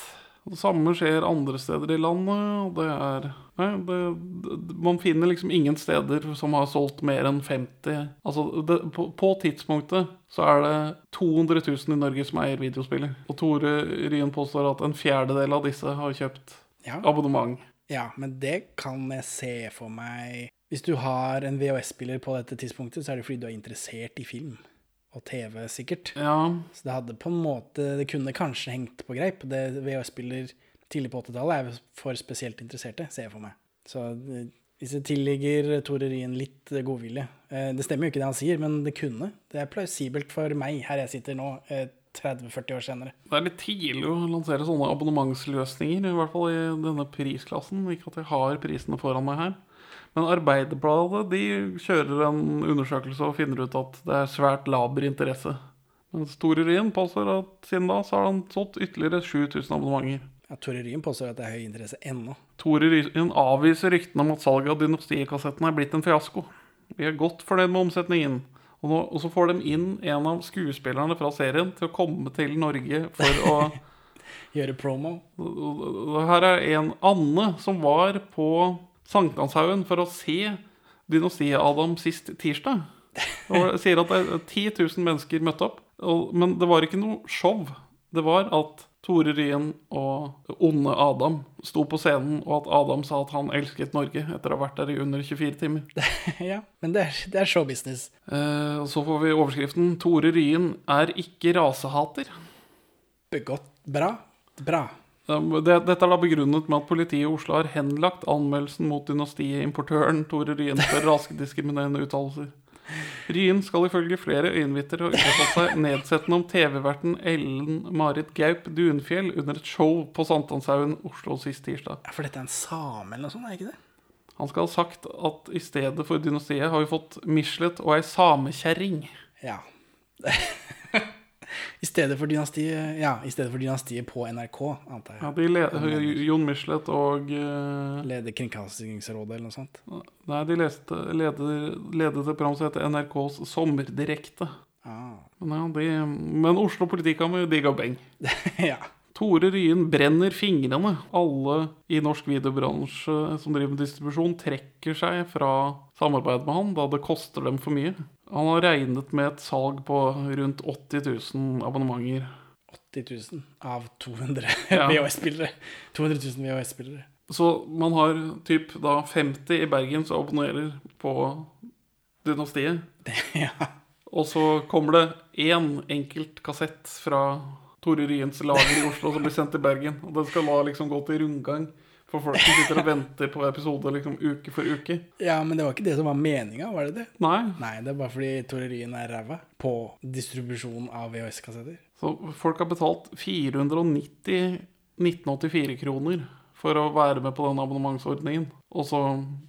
Det samme skjer andre steder i landet, og det er nei, det, det, Man finner liksom ingen steder som har solgt mer enn 50 Altså, det, på, på tidspunktet så er det 200 000 i Norge som eier videospiller. Og Tore Ryen påstår at en fjerdedel av disse har kjøpt Ja. abonnement. Ja, men det kan jeg se for meg Hvis du har en VHS-spiller på dette tidspunktet, så er det fordi du er interessert i film. Og TV, sikkert. Ja, Så det hadde på en måte Det kunne kanskje hengt på greip. Det VHS-spiller tidlig på 80-tallet er for spesielt interesserte, ser jeg for meg. Så eh, hvis det tilligger Tore Ryen litt eh, godvilje eh, Det stemmer jo ikke det han sier, men det kunne. Det er plausibelt for meg her jeg sitter nå, eh, 30-40 år senere. Det er litt tidlig å lansere sånne abonnementsløsninger, i hvert fall i denne prisklassen. Ikke at jeg har prisene foran meg her. Men Arbeiderbladet de kjører en undersøkelse og finner ut at det er svært laber interesse. Mens Tore Ryen påstår at siden da så har han solgt ytterligere 7000 abonnementer. Ja, Tore Ryen påstår at det er høy interesse ennå. Tore Ryen avviser ryktene om at salget av Dynastikassettene er blitt en fiasko. Vi er godt fornøyd med omsetningen. Og, nå, og så får de inn en av skuespillerne fra serien til å komme til Norge for å <laughs> Gjøre promo. Her er en Anne som var på Sankthanshaugen for å se Dynastiet-Adam sist tirsdag. Og sier at det er 10 000 mennesker møtte opp. Men det var ikke noe show. Det var at Tore Ryen og onde Adam sto på scenen, og at Adam sa at han elsket Norge etter å ha vært der i under 24 timer. <laughs> ja, men det er, det er showbusiness. Eh, så får vi overskriften 'Tore Ryen er ikke rasehater'. Begått. Bra. Bra. Det, dette er da begrunnet med at politiet i Oslo har henlagt anmeldelsen mot dynastiet-importøren Tore Ryen for <laughs> rasediskriminerende uttalelser. Ryen skal ifølge flere øyenvitner ha uttalt seg nedsettende om TV-verten Ellen Marit Gaup Dunfjell under et show på Sankthanshaugen, Oslo sist tirsdag. Ja, For dette er en same eller noe sånt, er ikke det? Han skal ha sagt at i stedet for dynastiet har vi fått Michelet og ei samekjerring. Ja. <laughs> I stedet for dynastiet Ja, i stedet for dynastiet på NRK, antar jeg. Ja, de leder, Jon Michelet og uh, Leder Kringkastingsrådet eller noe sånt. Nei, de leste, leder, ledet et program som heter NRKs Sommerdirekte. Ah. Men, ja, de, men Oslo Politikammer, digga beng. <laughs> ja. Tore Ryen brenner fingrene. Alle i norsk videobransje som driver med distribusjon, trekker seg fra samarbeid med han, da det koster dem for mye. Han har regnet med et salg på rundt 80 000 abonnementer. 80 000 av 200 Ja. <laughs> VHS-spillere. 200 000 VHS-spillere. Så man har typ da 50 i Bergen som abonnerer på Dynastiet. <laughs> ja. Og så kommer det én enkelt kassett fra Tore Ryens lager i Oslo som blir sendt til Bergen. Og den skal da liksom gå til rundgang for folk som sitter og venter på episode liksom uke for uke. ja, men det var ikke det som var meninga, var det det? Nei. Nei, det er bare fordi torerien er ræva på distribusjon av VHS-kassetter. Så folk har betalt 490 1984 kroner for å være med på den abonnementsordningen. Og så,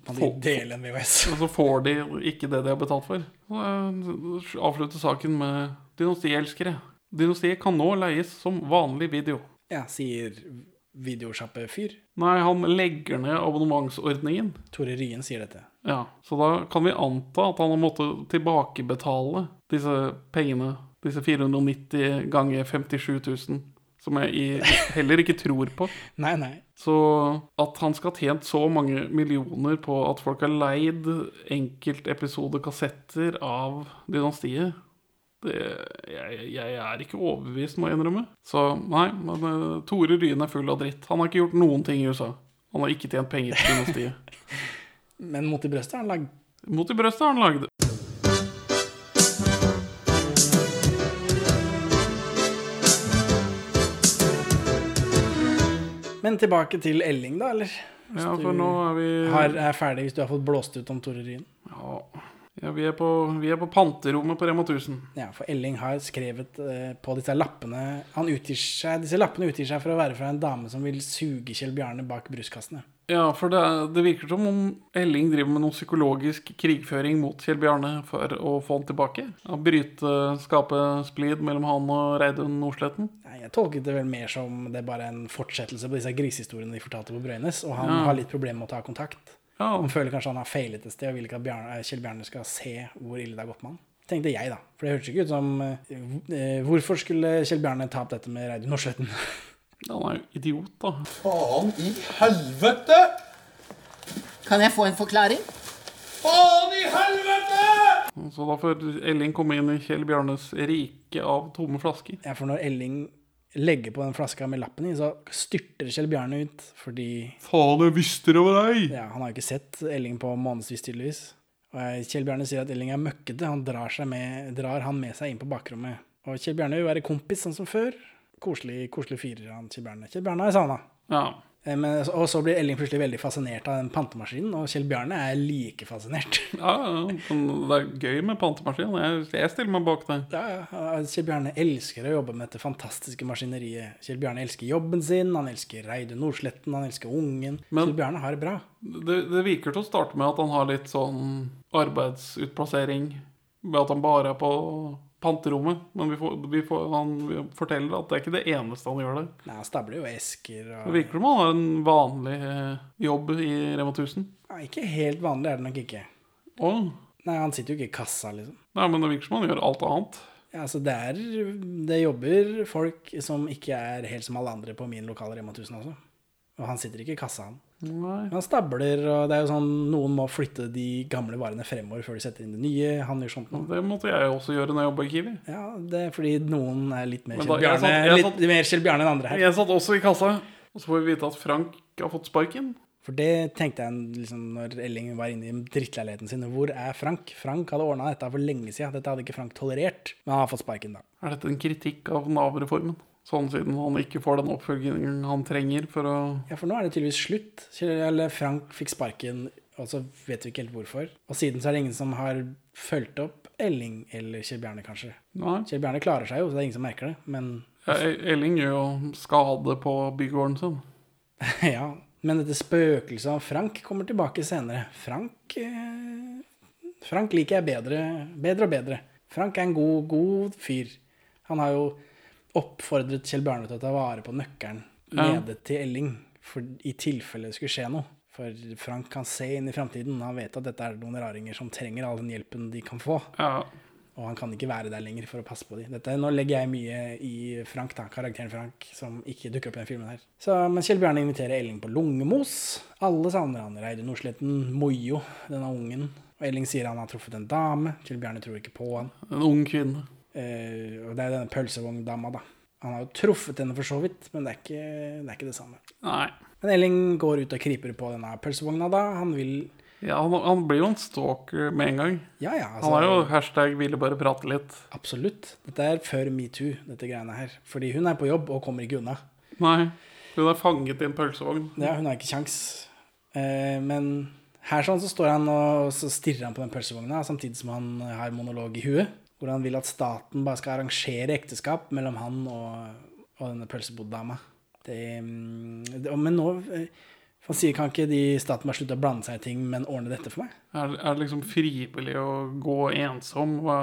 VHS? og så får de ikke det de har betalt for. Så eh, avslutter saken med dynastielskere. Dynastiet kan nå leies som vanlig video. Ja, sier videosjappe-fyr. Nei, han legger ned abonnementsordningen. Tore Ryen sier dette. Ja, Så da kan vi anta at han har måttet tilbakebetale disse pengene. Disse 490 ganger 57 000. Som jeg <laughs> heller ikke tror på. Nei, nei. Så at han skal ha tjent så mange millioner på at folk har leid enkeltepisodekassetter av Dynastiet det, jeg, jeg er ikke overbevist, må jeg innrømme. Så nei, men uh, Tore Ryen er full av dritt. Han har ikke gjort noen ting i USA. Han har ikke tjent penger til Dynastiet. <laughs> Men mot i brøstet har han lagd Mot i brøstet har han lagd. Men tilbake til Elling, da, eller? Hvis Ja, for nå er vi har, er ferdig hvis du har fått blåst ut om Tore Ryen. Ja, ja vi, er på, vi er på panterommet på Rema 1000. Ja, for Elling har skrevet eh, på disse lappene Han utgir seg, Disse lappene utgir seg for å være fra en dame som vil suge Kjell Bjarne bak brystkassene. Ja, for det, det virker som om Elling driver med noe psykologisk krigføring mot Kjell Bjarne for å få han tilbake. Ja, bryte, skape splid mellom han og Reidun Nordsletten. Nei, Jeg tolket det vel mer som det er bare en fortsettelse på disse grisehistoriene de fortalte på Brøynes, og han Ja. har litt problemer med å ta kontakt. Ja, Han føler kanskje han har feilet et sted og vil ikke at Bjarne, eh, Kjell Bjarne skal se hvor ille det har gått med han. Tenkte jeg, da. For det hørtes ikke ut som eh, eh, Hvorfor skulle Kjell Bjarne ta opp dette med Reidun Norsletten? <laughs> han er jo idiot, da. Faen i helvete! Kan jeg få en forklaring? Faen i helvete! Så da får Elling komme inn i Kjell Bjarnes rike av tomme flasker. Ja, for når Elling legger på den flaska med lappen i, så styrter Kjell Bjarne ut fordi Faen, jeg visste det var deg! ja, han har jo ikke sett Elling på månedsvis, tydeligvis. Og Kjell Bjarne sier at Elling er møkkete. Han drar, seg med, drar han med seg inn på bakrommet. Og Kjell Bjarne vil være kompis, sånn som før. Koselig, koselig fyrer han Kjell Bjarne. Kjell Bjarne har jeg savna. Ja. Eh, Men, og så blir Elling plutselig veldig fascinert av den pantemaskinen, og Kjell Bjarne er like fascinert. <laughs> Ja, ja, det er gøy med pantemaskin. Jeg, jeg stiller meg bak det. Ja, ja, Kjell Bjarne elsker å jobbe med dette fantastiske maskineriet. Kjell Bjarne elsker jobben sin, han elsker Reidun Nordsletten, han elsker ungen. Men- Kjell Bjarne har det bra. det. Det virker til å starte med at han har litt sånn arbeidsutplassering. Ved at han bare er på panterommet. Men vi får, vi får, han forteller at det er ikke det eneste han gjør der. Nei, han stabler jo esker Det og virker som han har en vanlig eh, jobb i Rema 1000. ja, Ikke helt vanlig er det nok ikke. Og, Nei, han sitter jo ikke i kassa, liksom. nei, men det virker som han gjør alt annet. Ja, altså det er Det jobber folk som ikke er helt som alle andre på min lokale Rema 1000 også. Og han sitter ikke i kassa, han. Nei. Han stabler, og det er jo sånn noen må flytte de gamle varene fremover før de setter inn det nye. Han gjør sånt nå. Det måtte jeg også gjøre når jeg jobba i Kiwi. Ja, det er fordi noen er litt mer litt Kjell Bjarne enn andre her. Jeg satt også i kassa, og så får vi vite at Frank har fått sparken. For det tenkte jeg liksom når Elling var inne i drittleiligheten sin. Hvor er Frank? Frank hadde ordna dette for lenge siden. Dette hadde ikke Frank tolerert. Men han har fått sparken, da. Er dette en kritikk av Nav-reformen? Sånn siden han ikke får den oppfølgingen han trenger for å Ja, for nå er det tydeligvis slutt. Eller Frank fikk sparken, og så vet vi ikke helt hvorfor. Og siden så er det ingen som har fulgt opp Elling eller Kjell Bjarne, kanskje. Nei. Kjell Bjarne klarer seg jo, så det er ingen som merker det. Men Ja, E- Elling gjør jo skade på bygården sin. <laughs> ja. Men dette spøkelset av Frank kommer tilbake senere. Frank eh, Frank liker jeg bedre, bedre og bedre. Frank er en god, god fyr. Han har jo oppfordret Kjell Bjarne til å ta vare på nøkkelen Ja. nede til Elling, for, i tilfelle det skulle skje noe. For Frank kan se inn i framtiden. Han vet at dette er noen raringer som trenger all den hjelpen de kan få. Ja. Og han kan ikke være der lenger for å passe på dem. Dette, nå legger jeg mye i Frank, da, karakteren Frank, som ikke dukker opp i den filmen her. Så, men Kjell Bjarne inviterer Elling på lungemos. Alle savner han. Reidun Nordsletten, Mojo, denne ungen. Og Elling sier han har truffet en dame. Kjell Bjarne tror ikke på han. En ung kvinne. Eh, og det er denne pølsevogndama, da. Han har jo truffet henne for så vidt, men det er ikke det, er ikke det samme. Nei. Men Elling går ut og kryper på denne pølsevogna, da. Han vil Ja, han, han blir jo en stalker med en gang. Ja, ja. altså- Han er jo hashtag 'ville bare prate litt'. Absolutt. Dette er før metoo, dette greiene her. Fordi hun er på jobb og kommer ikke unna. Nei. Hun er fanget i en pølsevogn. Ja, hun har ikke kjangs. Eh, men her sånn så står han og så stirrer han på den pølsevogna, samtidig som han har monolog i huet. Hvor han vil at staten bare skal arrangere ekteskap mellom han og, og denne pølseboddama. Mm, men nå eh, Han sier kan ikke de staten bare slutte å blande seg i ting, men ordne dette for meg? Er, er det liksom frivillig å gå ensom? Hva?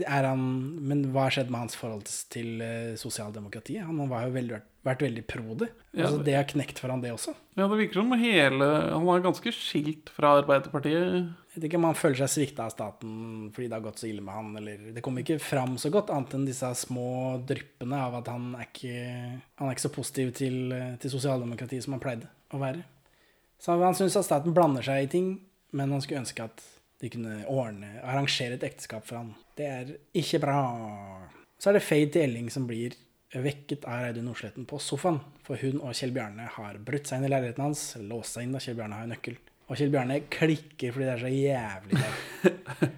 Er han, men hva har skjedd med hans forhold til eh, sosialdemokratiet? Han var jo veldig, vært veldig pro det. Altså, det- har knekt for han, det også. Ja, det virker som hele Han er ganske skilt fra Arbeiderpartiet. Jeg vet ikke om han føler seg svikta av staten fordi det har gått så ille med han, eller Det kommer ikke fram så godt, annet enn disse små dryppene av at han er ikke, han er ikke så positiv til, til sosialdemokratiet som han pleide å være. Så han syns at staten blander seg i ting, men han skulle ønske at de kunne ordne, arrangere et ekteskap for han. Det er ikke bra. Så er det Fade til Elling som blir vekket av Audun Nordsleten på sofaen. For hun og Kjell Bjarne har brutt seg inn i leiligheten hans, låst seg inn da Kjell Bjarne har nøkkel. Og Kjell Bjarne klikker fordi det er så jævlig der.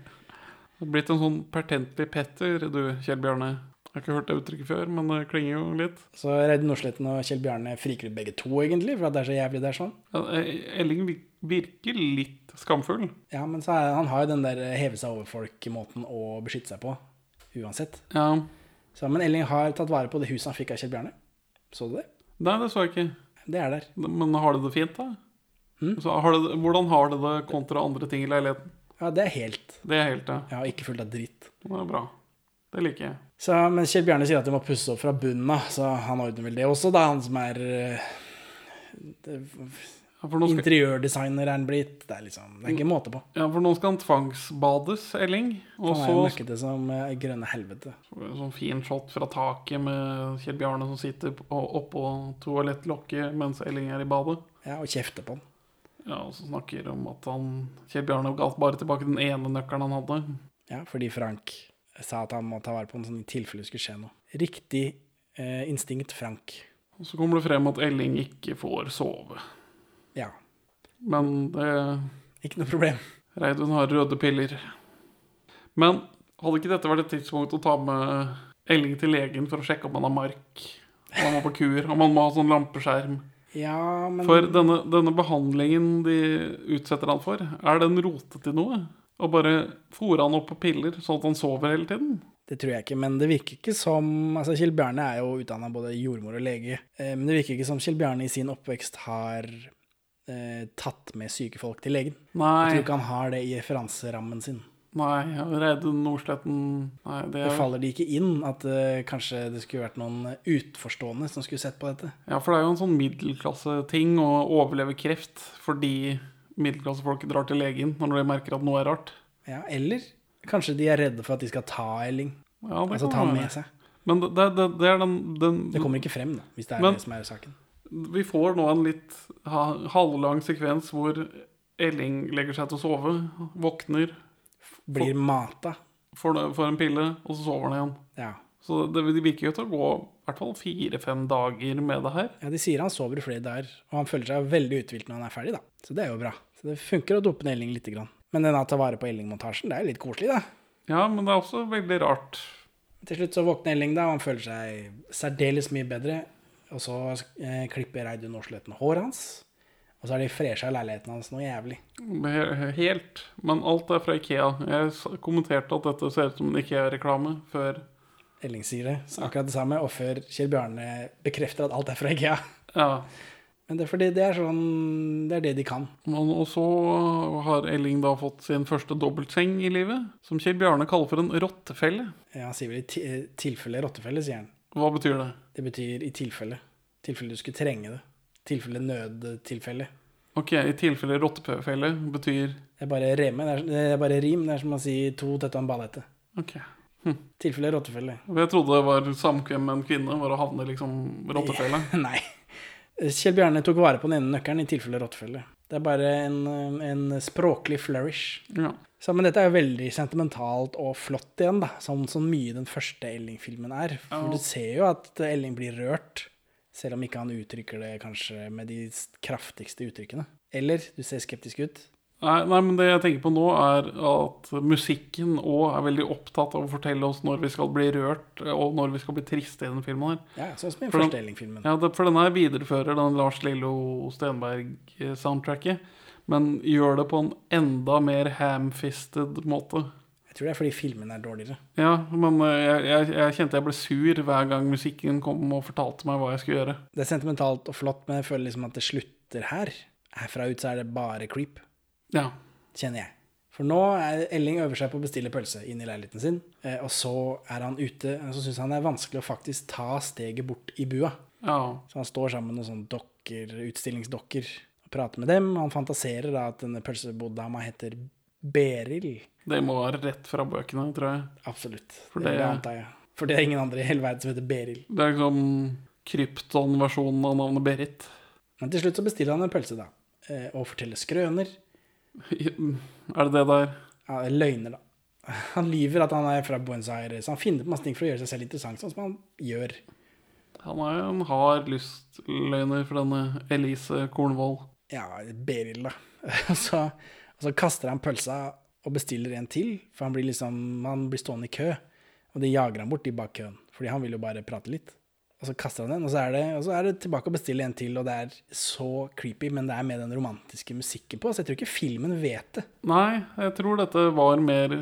Du har blitt en sånn pertentlig Petter, du, Kjell Bjarne. Jeg har ikke hørt det uttrykket før, men det klinger jo litt. Så Reidun Nordsletten og Kjell Bjarne friker ut begge to, egentlig, for at det er så jævlig det er sånn. Ja, eh, Elling virker litt skamfull. Ja, men så er, han har jo den der heve seg over folk-måten å beskytte seg på, uansett. Ja. Så, men Elling har tatt vare på det huset han fikk av Kjell Bjarne. Så du det? Nei, det så jeg ikke. Det er der. Men har det det fint, da? Mm. Så har det, hvordan har det det kontra andre ting i leiligheten? Ja, det er helt. Det er helt, ja. Ja, ikke fullt av dritt. Det er bra. Det liker jeg. Så, men Kjell Bjarne sier at de må pusse opp fra bunnen av, så han ordner vel det også, da, han som er eh, det, Ja, skal, Interiørdesigner er han blitt. Det er liksom, det er ikke måte på. ja, for nå skal han tvangsbades, Elling. Og så møkkete som eh, grønne helvete. sånn fin shot fra taket med Kjell Bjarne som sitter oppå toalettlokket mens Elling er i badet. Ja, og kjefter på han. Ja, og så snakker om at han Kjell Bjarne ga bare tilbake den ene nøkkelen han hadde. Ja, fordi Frank sa at han må ta vare på den sånn i tilfelle det skulle skje noe. Riktig eh, instinkt, Frank. Og så kommer det frem at Elling ikke får sove. Men det ikke noe problem. Reidun har røde piller. Men hadde ikke dette vært et tidspunkt å ta med Elling til legen for å sjekke om han har mark? Om han må på kur? Om han må ha sånn lampeskjerm? Ja, men For denne, denne behandlingen de utsetter han for, er den rotet til noe? Og bare fôre han opp på piller sånn at han sover hele tiden? Det tror jeg ikke, men det virker ikke som altså Kjell Bjarne er jo utdanna både jordmor og lege, eh, men det virker ikke som Kjell Bjarne i sin oppvekst har eh, tatt med syke folk til legen. Nei. Jeg tror ikke han har det i referanserammen sin. nei, ja, Reidun Nordsletten Nei, det Det er faller de ikke inn at eh, kanskje det skulle vært noen utforstående som skulle sett på dette. Ja, for det er jo en sånn middelklasseting å overleve kreft fordi middelklassefolk drar til legen når de merker at noe er rart. Ja, eller kanskje de er redde for at de skal ta Elling. Ja, Altså ta han med seg. Men det, det, det er den, den Det kommer ikke frem, da, hvis det er Men- det som er saken. Vi får nå en litt halvlang sekvens hvor Elling legger seg til å sove, våkner, Blir mata. får, får en pille, og så sover han igjen. Ja. Så det, det virker jo til å gå i hvert fall fire-fem dager med det her. ja, de sier han sover i flere dager, og han føler seg veldig uthvilt når han er ferdig, da. Så det er jo bra. Så det funker å dope ned Elling lite grann. Men den å ta vare på Elling-montasjen, det er jo litt koselig, da. Ja, men det er også veldig rart. Til slutt så våkner Elling, da, og han føler seg særdeles mye bedre. Og så eh, klipper Reidun Aarsletten håret hans. Og så har de fresha leiligheten hans noe jævlig. Helt. Men alt er fra Ikea. Jeg kommenterte at dette ser ut som en Ikea-reklame før Elling sier det, så akkurat det samme, og før Kjell Bjarne bekrefter at alt er fra IKEA. Ja. Men det er fordi det er sånn Det er det de kan. Men, og så har Elling da fått sin første dobbeltseng i livet, som Kjell Bjarne kaller for en rottefelle. Ja, han sier vel i tilfelle rottefelle, sier han. Hva betyr det? Det betyr i tilfelle. tilfelle du skulle trenge det. tilfelle nødtilfelle. Ok, i tilfelle rottefelle betyr Det er bare reme. Det er, det er bare rim. Det er som å si to tette og en ballette. Ok. Tilfelle rottefelle. Jeg trodde det var samkvem med en kvinne, var å havne liksom <laughs> rottefelle. <laughs> Nei. Kjell Bjarne tok vare på den ene nøkkelen i tilfelle rottefelle. Det er bare en, en språklig flourish. Ja. Så, men dette er jo veldig sentimentalt og flott igjen, da. Sånn som mye den første Elling-filmen er. For Ja. du ser jo at Elling blir rørt, selv om ikke han uttrykker det kanskje med de kraftigste uttrykkene. Eller du ser skeptisk ut. Nei, men det jeg tenker på nå, er at musikken òg er veldig opptatt av å fortelle oss når vi skal bli rørt, og når vi skal bli triste i den filmen her. Ja, sånn som i For den-. Ja, det, for den her viderefører den Lars Lillo Stenberg-soundtracket, men gjør det på en enda mer ham-fisted måte. Jeg tror det er fordi filmen er dårligere. Ja, men eh, jeg, jeg, jeg kjente jeg ble sur hver gang musikken kom og fortalte meg hva jeg skulle gjøre. Det er sentimentalt og flott, men jeg føler liksom at det slutter her. Herfra ut så er det bare creep, Ja. kjenner jeg. For nå er Elling øver seg på å bestille pølse inn i leiligheten sin, eh, og så er han ute, og så syns han det er vanskelig å faktisk ta steget bort i bua. ja. Så han står sammen med noen sånne dokker, utstillingsdokker, og prater med dem. Han fantaserer da at denne pølseboddama heter Beril. Det må være rett fra bøkene, tror jeg. Absolutt. For det, det- antar jeg. For det er ingen andre i hele verden som heter Beril. Det er liksom krypton-versjonen av navnet Berit. Men til slutt så bestiller han en pølse, da. eh, Og forteller skrøner. <laughs> Er det det der? Ja, løgner, da. Han lyver at han er fra Buenos Aires. Han finner på masse ting for å gjøre seg selv interessant, sånn som han gjør. Han er jo en hard lystløgner for denne Elise Kornvoll. Ja, Beril, da. <laughs> Og så, og så kaster han pølsa og bestiller en til, for han blir liksom Han blir stående i kø. Og de jager han bort i bak køen, fordi han vil jo bare prate litt. Og så kaster han den, og så er det, og så er det tilbake og bestille en til, og det er så creepy, men det er med den romantiske musikken på, så jeg tror ikke filmen vet det. Nei, jeg tror dette var mer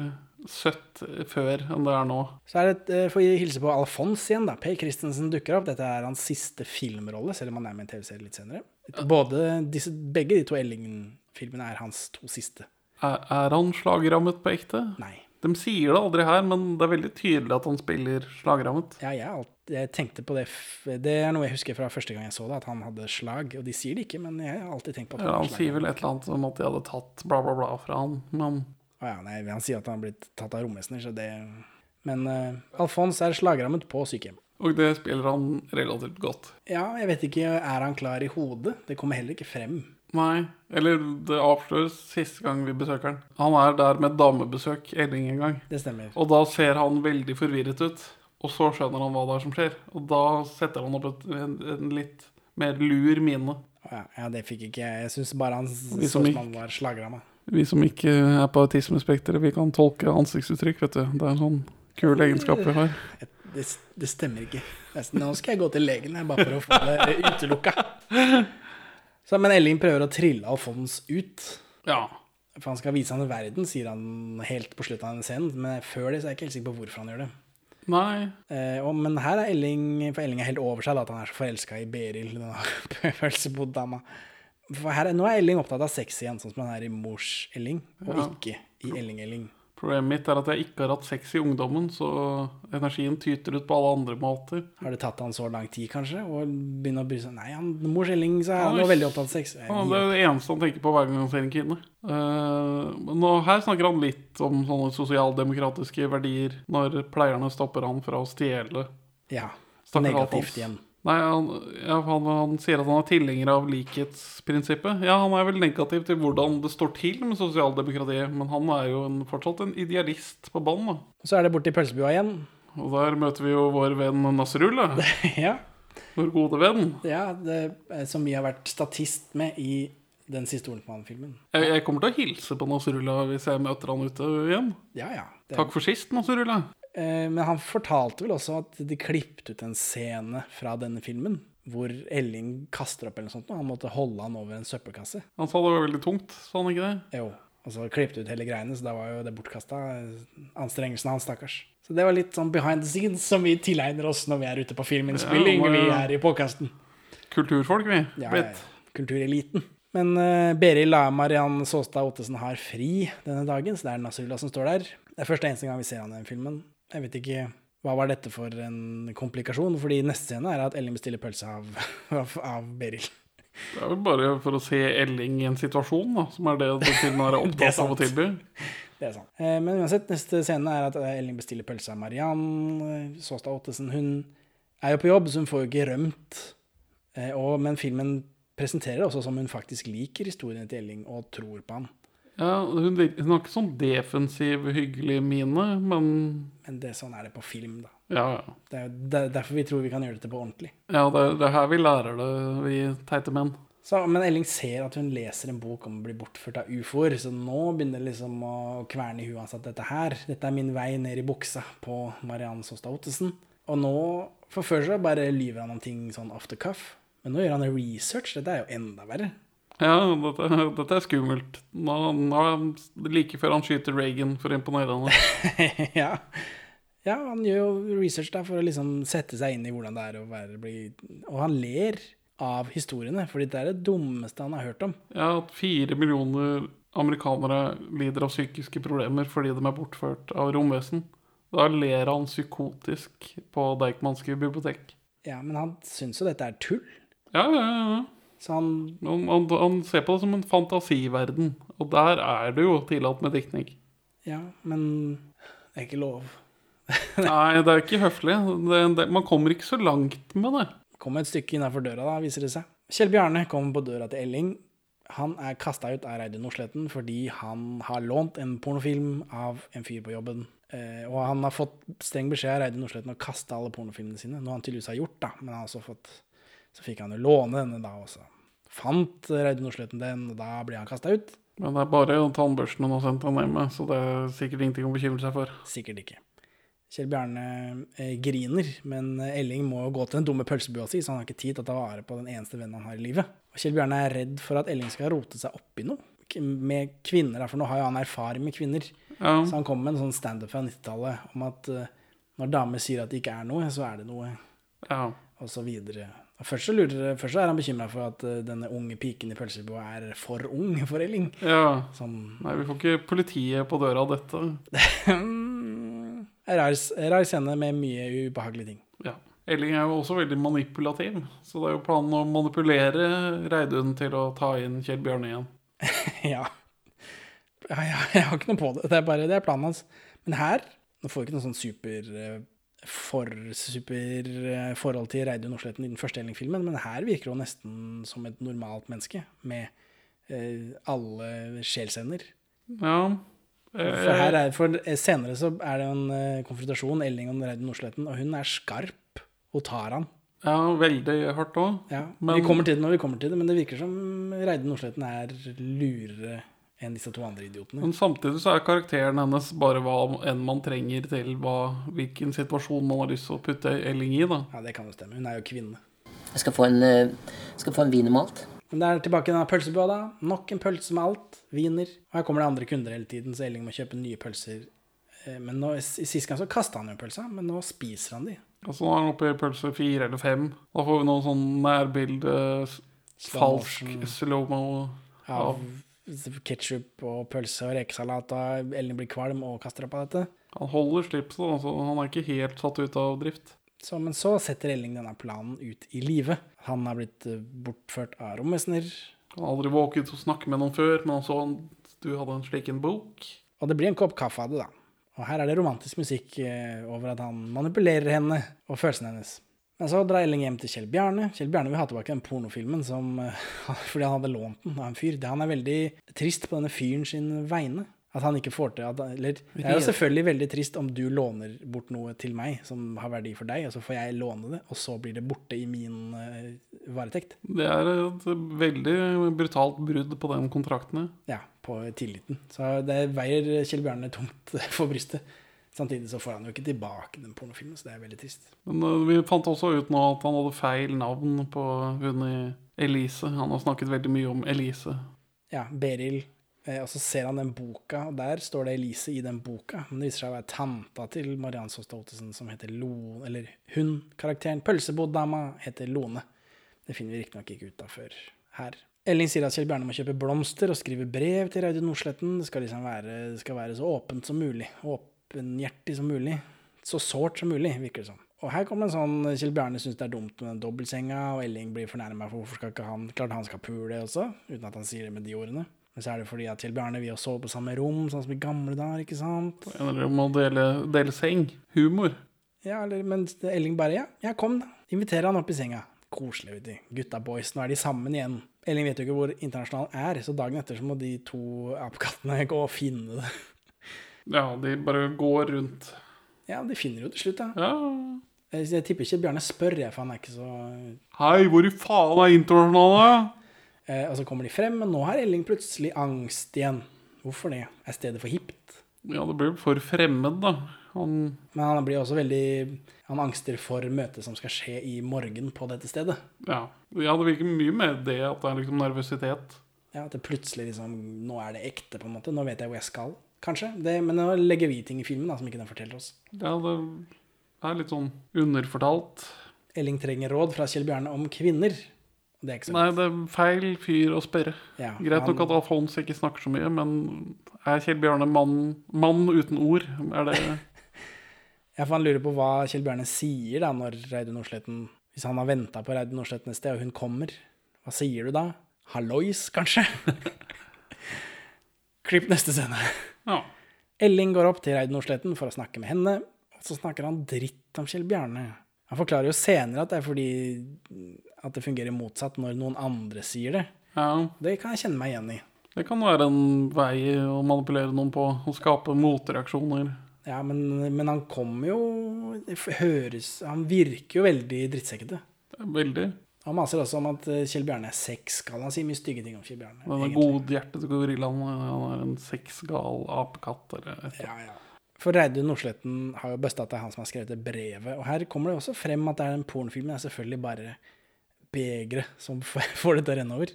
søtt før enn det er nå. Så er det, eh, får vi hilse på Alfons igjen, da. Per Christensen dukker opp. Dette er hans siste filmrolle, selv om han er med i en TV-serie litt senere. Både disse, begge de to Elling-filmene er hans to siste. Er, er han slagrammet på ekte? Nei. De sier det aldri her, men det er veldig tydelig at han spiller slagrammet. Ja, jeg, jeg tenkte på det Det er noe jeg husker fra første gang jeg så det, at han hadde slag. Og de sier det ikke, men jeg har alltid tenkt på at Ja, han sier vel et eller annet om at de hadde tatt bla, bla, bla fra han, men Å ja, nei, han sier at han har blitt tatt av romvesener, så det Men uh, Alfons er slagrammet på sykehjem. Og det spiller han relativt godt. Ja, jeg vet ikke, er han klar i hodet? Det kommer heller ikke frem. Nei, eller det avsløres siste gang vi besøker han. Han er der med damebesøk Elling en gang. Det stemmer. Og da ser han veldig forvirret ut. Og så skjønner han hva det er som skjer. Og da setter han opp et, en, en litt mer lur mine. Ja, ja, det fikk ikke jeg. Jeg syns bare han så som han var slagramma. Vi som ikke er på autismespekteret, vi kan tolke ansiktsuttrykk, vet du. Det er en sånn kul egenskap vi har. <laughs> Det, det stemmer ikke. Nå skal jeg gå til legen jeg, bare for å få det utelukka. <laughs> Så, men Elling prøver å trille Alfons ut. Ja. For han skal vise ham verden, sier han helt på slutten av denne scenen. Men før det så er jeg ikke helt sikker på hvorfor han gjør det. Nei. Eh, og, men her er Elling For Elling er helt over seg da, at han er så forelska i Beril, <laughs> denne pølseboddama. For her er, nå er Elling opptatt av sex igjen, sånn som han er i Mors Elling, og Ja. ikke i Elling-Elling. Problemet mitt er at jeg ikke har hatt sex i ungdommen, så energien tyter ut på alle andre måter. Har det tatt han så lang tid, kanskje, å begynne å bry seg Nei, han, mor Elling så er han jo veldig opptatt av sex. Ja, det er det eneste han tenker på hver gang han ser en kvinne. Eh, men nå, her snakker han litt om sånne sosialdemokratiske verdier, når pleierne stopper han fra å stjele. Ja. Negativt igjen. Nei, han, ja, han, han sier at han er tilhenger av likhetsprinsippet. Ja, han er vel negativ til hvordan det står til med sosialdemokratiet, men han er jo en, fortsatt en idealist på bånn. Så er det borte i pølsebua igjen. Og der møter vi jo vår venn Nasrullah, <laughs> ja. vår gode venn. ja det, som vi har vært statist med i den siste Olsenmann-filmen. Jeg, jeg kommer til å hilse på Nasrullah hvis jeg møter han ute igjen. Ja, ja. Det, Takk for sist, Nasrullah. Eh, Men han fortalte vel også at de klippet ut en scene fra denne filmen hvor Elling kaster opp eller noe sånt, og han måtte holde han over en søppelkasse. Han sa det var veldig tungt, sa han ikke det? Jo, og så klippet ut hele greiene, så da var jo det bortkasta. Anstrengelsen hans, stakkars. Så det var litt sånn behind the scenes som vi tilegner oss når vi er ute på filminnspilling. Ja, Vi er i påkasten. Kulturfolk, vi. Ja, Blitt. kultureliten. Men uh, Berit La Mariann Saastad Ottesen har fri denne dagen, så det er Nasrullah som står der. Det er første eneste gang vi ser han i den filmen. Jeg vet ikke hva var dette for en komplikasjon, fordi neste scene er at Elling bestiller pølse av, <laughs> av, av Beryl. Det er vel bare for å se Elling i en situasjon, da, som er det du filmen er <laughs> opptatt av å tilby. Det er sant. Eh, Men uansett, neste scene er at eh, Elling bestiller pølse av Mariann. Såstad Saastad Ottesen. Hun er jo på jobb, så hun får jo ikke rømt. Eh, Og, men filmen presenterer også som hun faktisk liker historien til Elling og tror på han. Ja, hun, hun har ikke sånn defensiv, hyggelig mine, men Men det, sånn er det på film, da. ja, ja. Det er jo der- derfor vi tror vi kan gjøre dette på ordentlig. Ja, det, er- det er her vi lærer det, vi teite menn. Så, men Elling ser at hun leser en bok om å bli bortført av ufoer, så nå begynner det liksom å kverne i huet hans at dette her, dette er min vei ned i buksa på Mariann Sosta Ottesen. Og nå, for før så bare lyver han om ting sånn off the cuff, men nå gjør han research, dette er jo enda verre. Ja, dette, dette er skummelt. Nå, nå, like før han skyter Reagan for å imponere henne. <laughs> ja. ja, han gjør jo research da for å liksom sette seg inn i hvordan det er å være, bli, og han ler av historiene, for det er det dummeste han har hørt om. Ja, at fire millioner amerikanere lider av psykiske problemer fordi de er bortført av romvesen. Da ler han psykotisk på Deichmanske bibliotek. Ja, men han syns jo dette er tull. Ja, ja, ja. Han Han, han, han ser på det som en fantasiverden, og der er det jo tillatt med diktning. Ja, men det er ikke lov. <laughs> Nei, det er ikke høflig. Det, det, man kommer ikke så langt med det. Kom et stykke innafor døra, da, viser det seg. Kjell Bjarne kommer på døra til Elling. Han er kasta ut av Reidun Nordsletten fordi han har lånt en pornofilm av en fyr på jobben. Eh, og han har fått streng beskjed av Reidun Nordsletten å kaste alle pornofilmene sine. Noe han tydeligvis har gjort, da, men han har også fått, så fikk han jo låne denne da også. Fant Reidun Nordsletten den, og da ble han kasta ut? Men det er bare tannbørsten hun har sendt han hjem med, så det er sikkert ingenting å bekymre seg for. Sikkert ikke. Kjell Bjarne eh, griner, men Elling må gå til den dumme pølsebua si, så han har ikke tid til å ta vare på den eneste vennen han har i livet. Og Kjell Bjarne er redd for at Elling skal rote seg opp i noe med kvinner, for nå har jo han erfaring med kvinner. Ja, Så han kommer med en sånn standup fra 90-tallet om at eh, når damer sier at det ikke er noe, så er det noe, ja. og så videre. Først så, lurer, først så er han bekymra for at eh, denne unge piken i pølsebua er for ung for Elling. ja. Sånn Nei, vi får ikke politiet på døra av dette. <laughs> rar, rar scene med mye ubehagelige ting. Ja. Elling er jo også veldig manipulativ, så det er jo planen å manipulere Reidun til å ta inn Kjell Bjørne igjen. <laughs> Ja. ja, ja jeg har ikke noe på det. Det er bare det er planen hans. Men her Nå får vi ikke noe sånn super eh, for super eh, forhold til Reidun Nordsletten i den første Elling-filmen, men her virker hun nesten som et normalt menneske, med eh, alle sjelsender. Ja. For, Eh, er, for senere så er det en eh, konfrontasjon, Elling og Reidun Nordsletten, og hun er skarp. Hun tar han. ja, veldig hardt òg. Ja, Men- Vi kommer til det når vi kommer til det, men det virker som Reidun Nordsletten er lurere enn disse to andre idiotene. Men samtidig så er karakteren hennes bare hva enn man trenger til hva, hvilken situasjon man har lyst til å putte Elling i. da. Ja, det kan jo stemme. Hun er jo kvinne. Jeg skal få en, eh, skal få en wiener. Men det er tilbake i denne pølsebua, da. Nok en pølse med alt. Wiener. Og her kommer det andre kunder hele tiden, så Elling må kjøpe nye pølser. Eh, Men nå, i Sist gang så kasta han jo pølsa, men nå spiser han de. Altså Nå er han oppe i pølse fire eller fem. Da får vi noe sånn nærbilde, falsk slow-mo av ketsjup og pølse og rekesalat, og Ellen blir kvalm og kaster opp av dette. Han holder slipset, altså. Han er ikke helt satt ut av drift. Så, men så setter Elling denne planen ut i livet. Han har blitt eh, bortført av romvesener. Han har aldri våget å snakke med noen før, men han så en, du hadde en slik en bok. Og det blir en kopp kaffe av det, da. Og her er det romantisk musikk eh, over at han manipulerer henne og følelsene hennes. Men så drar Elling hjem til Kjell Bjarne. Kjell Bjarne vil ha tilbake den pornofilmen som, eh, <laughs> fordi han hadde lånt den av en fyr. Han er veldig trist på denne fyren sin vegne. At han ikke får til at, Eller det er jo selvfølgelig veldig trist om du låner bort noe til meg som har verdi for deg, og så får jeg låne det, og så blir det borte i min uh, varetekt. Det er et veldig brutalt brudd på den kontrakten. ja. Ja, på tilliten. Så det veier Kjell Bjarne tungt <laughs> for brystet. Samtidig så får han jo ikke tilbake den pornofilmen, så det er veldig trist. Men uh, vi fant også ut nå at han hadde feil navn på hun i Elise. Han har snakket veldig mye om Elise. Ja, Beril. Eh, og så ser han den boka, og der står det Elise i den boka. Men det viser seg å være tanta til Mariann Såstad Ottesen, som heter Lone Eller hun, karakteren pølseboddama, heter Lone. Det finner vi riktignok ikke ut av før her. Elling sier at Kjell Bjarne må kjøpe blomster og skrive brev til Reidun Nordsletten. Det skal liksom være, det skal være så åpent som mulig. Åpenhjertig som mulig. Så sårt som mulig, virker det som. Og her kommer en sånn Kjell Bjarne syns det er dumt med den dobbeltsenga, og Elling blir fornærma for hvorfor skal ikke han Klart han skal pule også, uten at han sier det med de ordene. Men så er det fordi at Kjell Bjarne vil jo sove på samme rom, sånn som i gamle dager, ikke sant? Eller om å dele, dele seng. Humor. Ja, eller, men Elling bare Ja, ja, kom, da. Inviterer han opp i senga. Koselig, vet du. Gutta boys, nå er de sammen igjen. Elling vet jo ikke hvor internasjonal er, så dagen etter så må de to apekattene gå og finne det. Ja, de bare går rundt. Ja, de finner jo til slutt, da. Ja. Jeg, jeg tipper ikke Bjarne spør, jeg, for han er ikke så Hei, hvor i faen er internasjonale? eh, Og så kommer de frem, men nå har Elling plutselig angst igjen. Hvorfor det? Er stedet for hipt? Ja, det blir for fremmed, da. Han Men han blir også veldig Han angster for møtet som skal skje i morgen på dette stedet. Ja. ja, det virker mye med det at det er liksom nervøsitet. Ja, At det plutselig liksom Nå er det ekte, på en måte. Nå vet jeg hvor jeg skal. Kanskje. Det, men nå legger vi ting i filmen da, som ikke den forteller oss. Ja, det er litt sånn underfortalt. Elling trenger råd fra Kjell Bjarne om kvinner. Det er ikke så Nei, det er feil fyr å spørre. Ja, Greit nok at Alfons ikke snakker så mye, men er Kjell Bjarne mann, mann uten ord? Er det <laughs> Ja, for han lurer på hva Kjell Bjarne sier da når Reidun Nordsletten Hvis han har venta på Reidun Nordsletten et sted, og hun kommer, hva sier du da? Hallois, kanskje? <laughs> Klipp neste scene. Ja. Elling går opp til Reid Nordsletten for å snakke med henne, og så snakker han dritt om Kjell Bjarne. Han forklarer jo senere at det er fordi at det fungerer motsatt når noen andre sier det. ja. Det kan jeg kjenne meg igjen i. Det kan være en vei å manipulere noen på, å skape motreaksjoner. Ja, men, men han kommer jo høres Han virker jo veldig drittsekkete. Veldig. Han maser også om at eh, Kjell Bjarne er sexgal. Han sier mye stygge ting om Kjell Bjarne. Denne er godhjertet gorillaen, han er en sexgal apekatt eller et eller Ja, ja. For Reidun Nordsletten har jo bøsta at det er han som har skrevet det brevet. Og her kommer det også frem at det er den pornofilmen er selvfølgelig bare begeret som <laughs> får det til å renne over.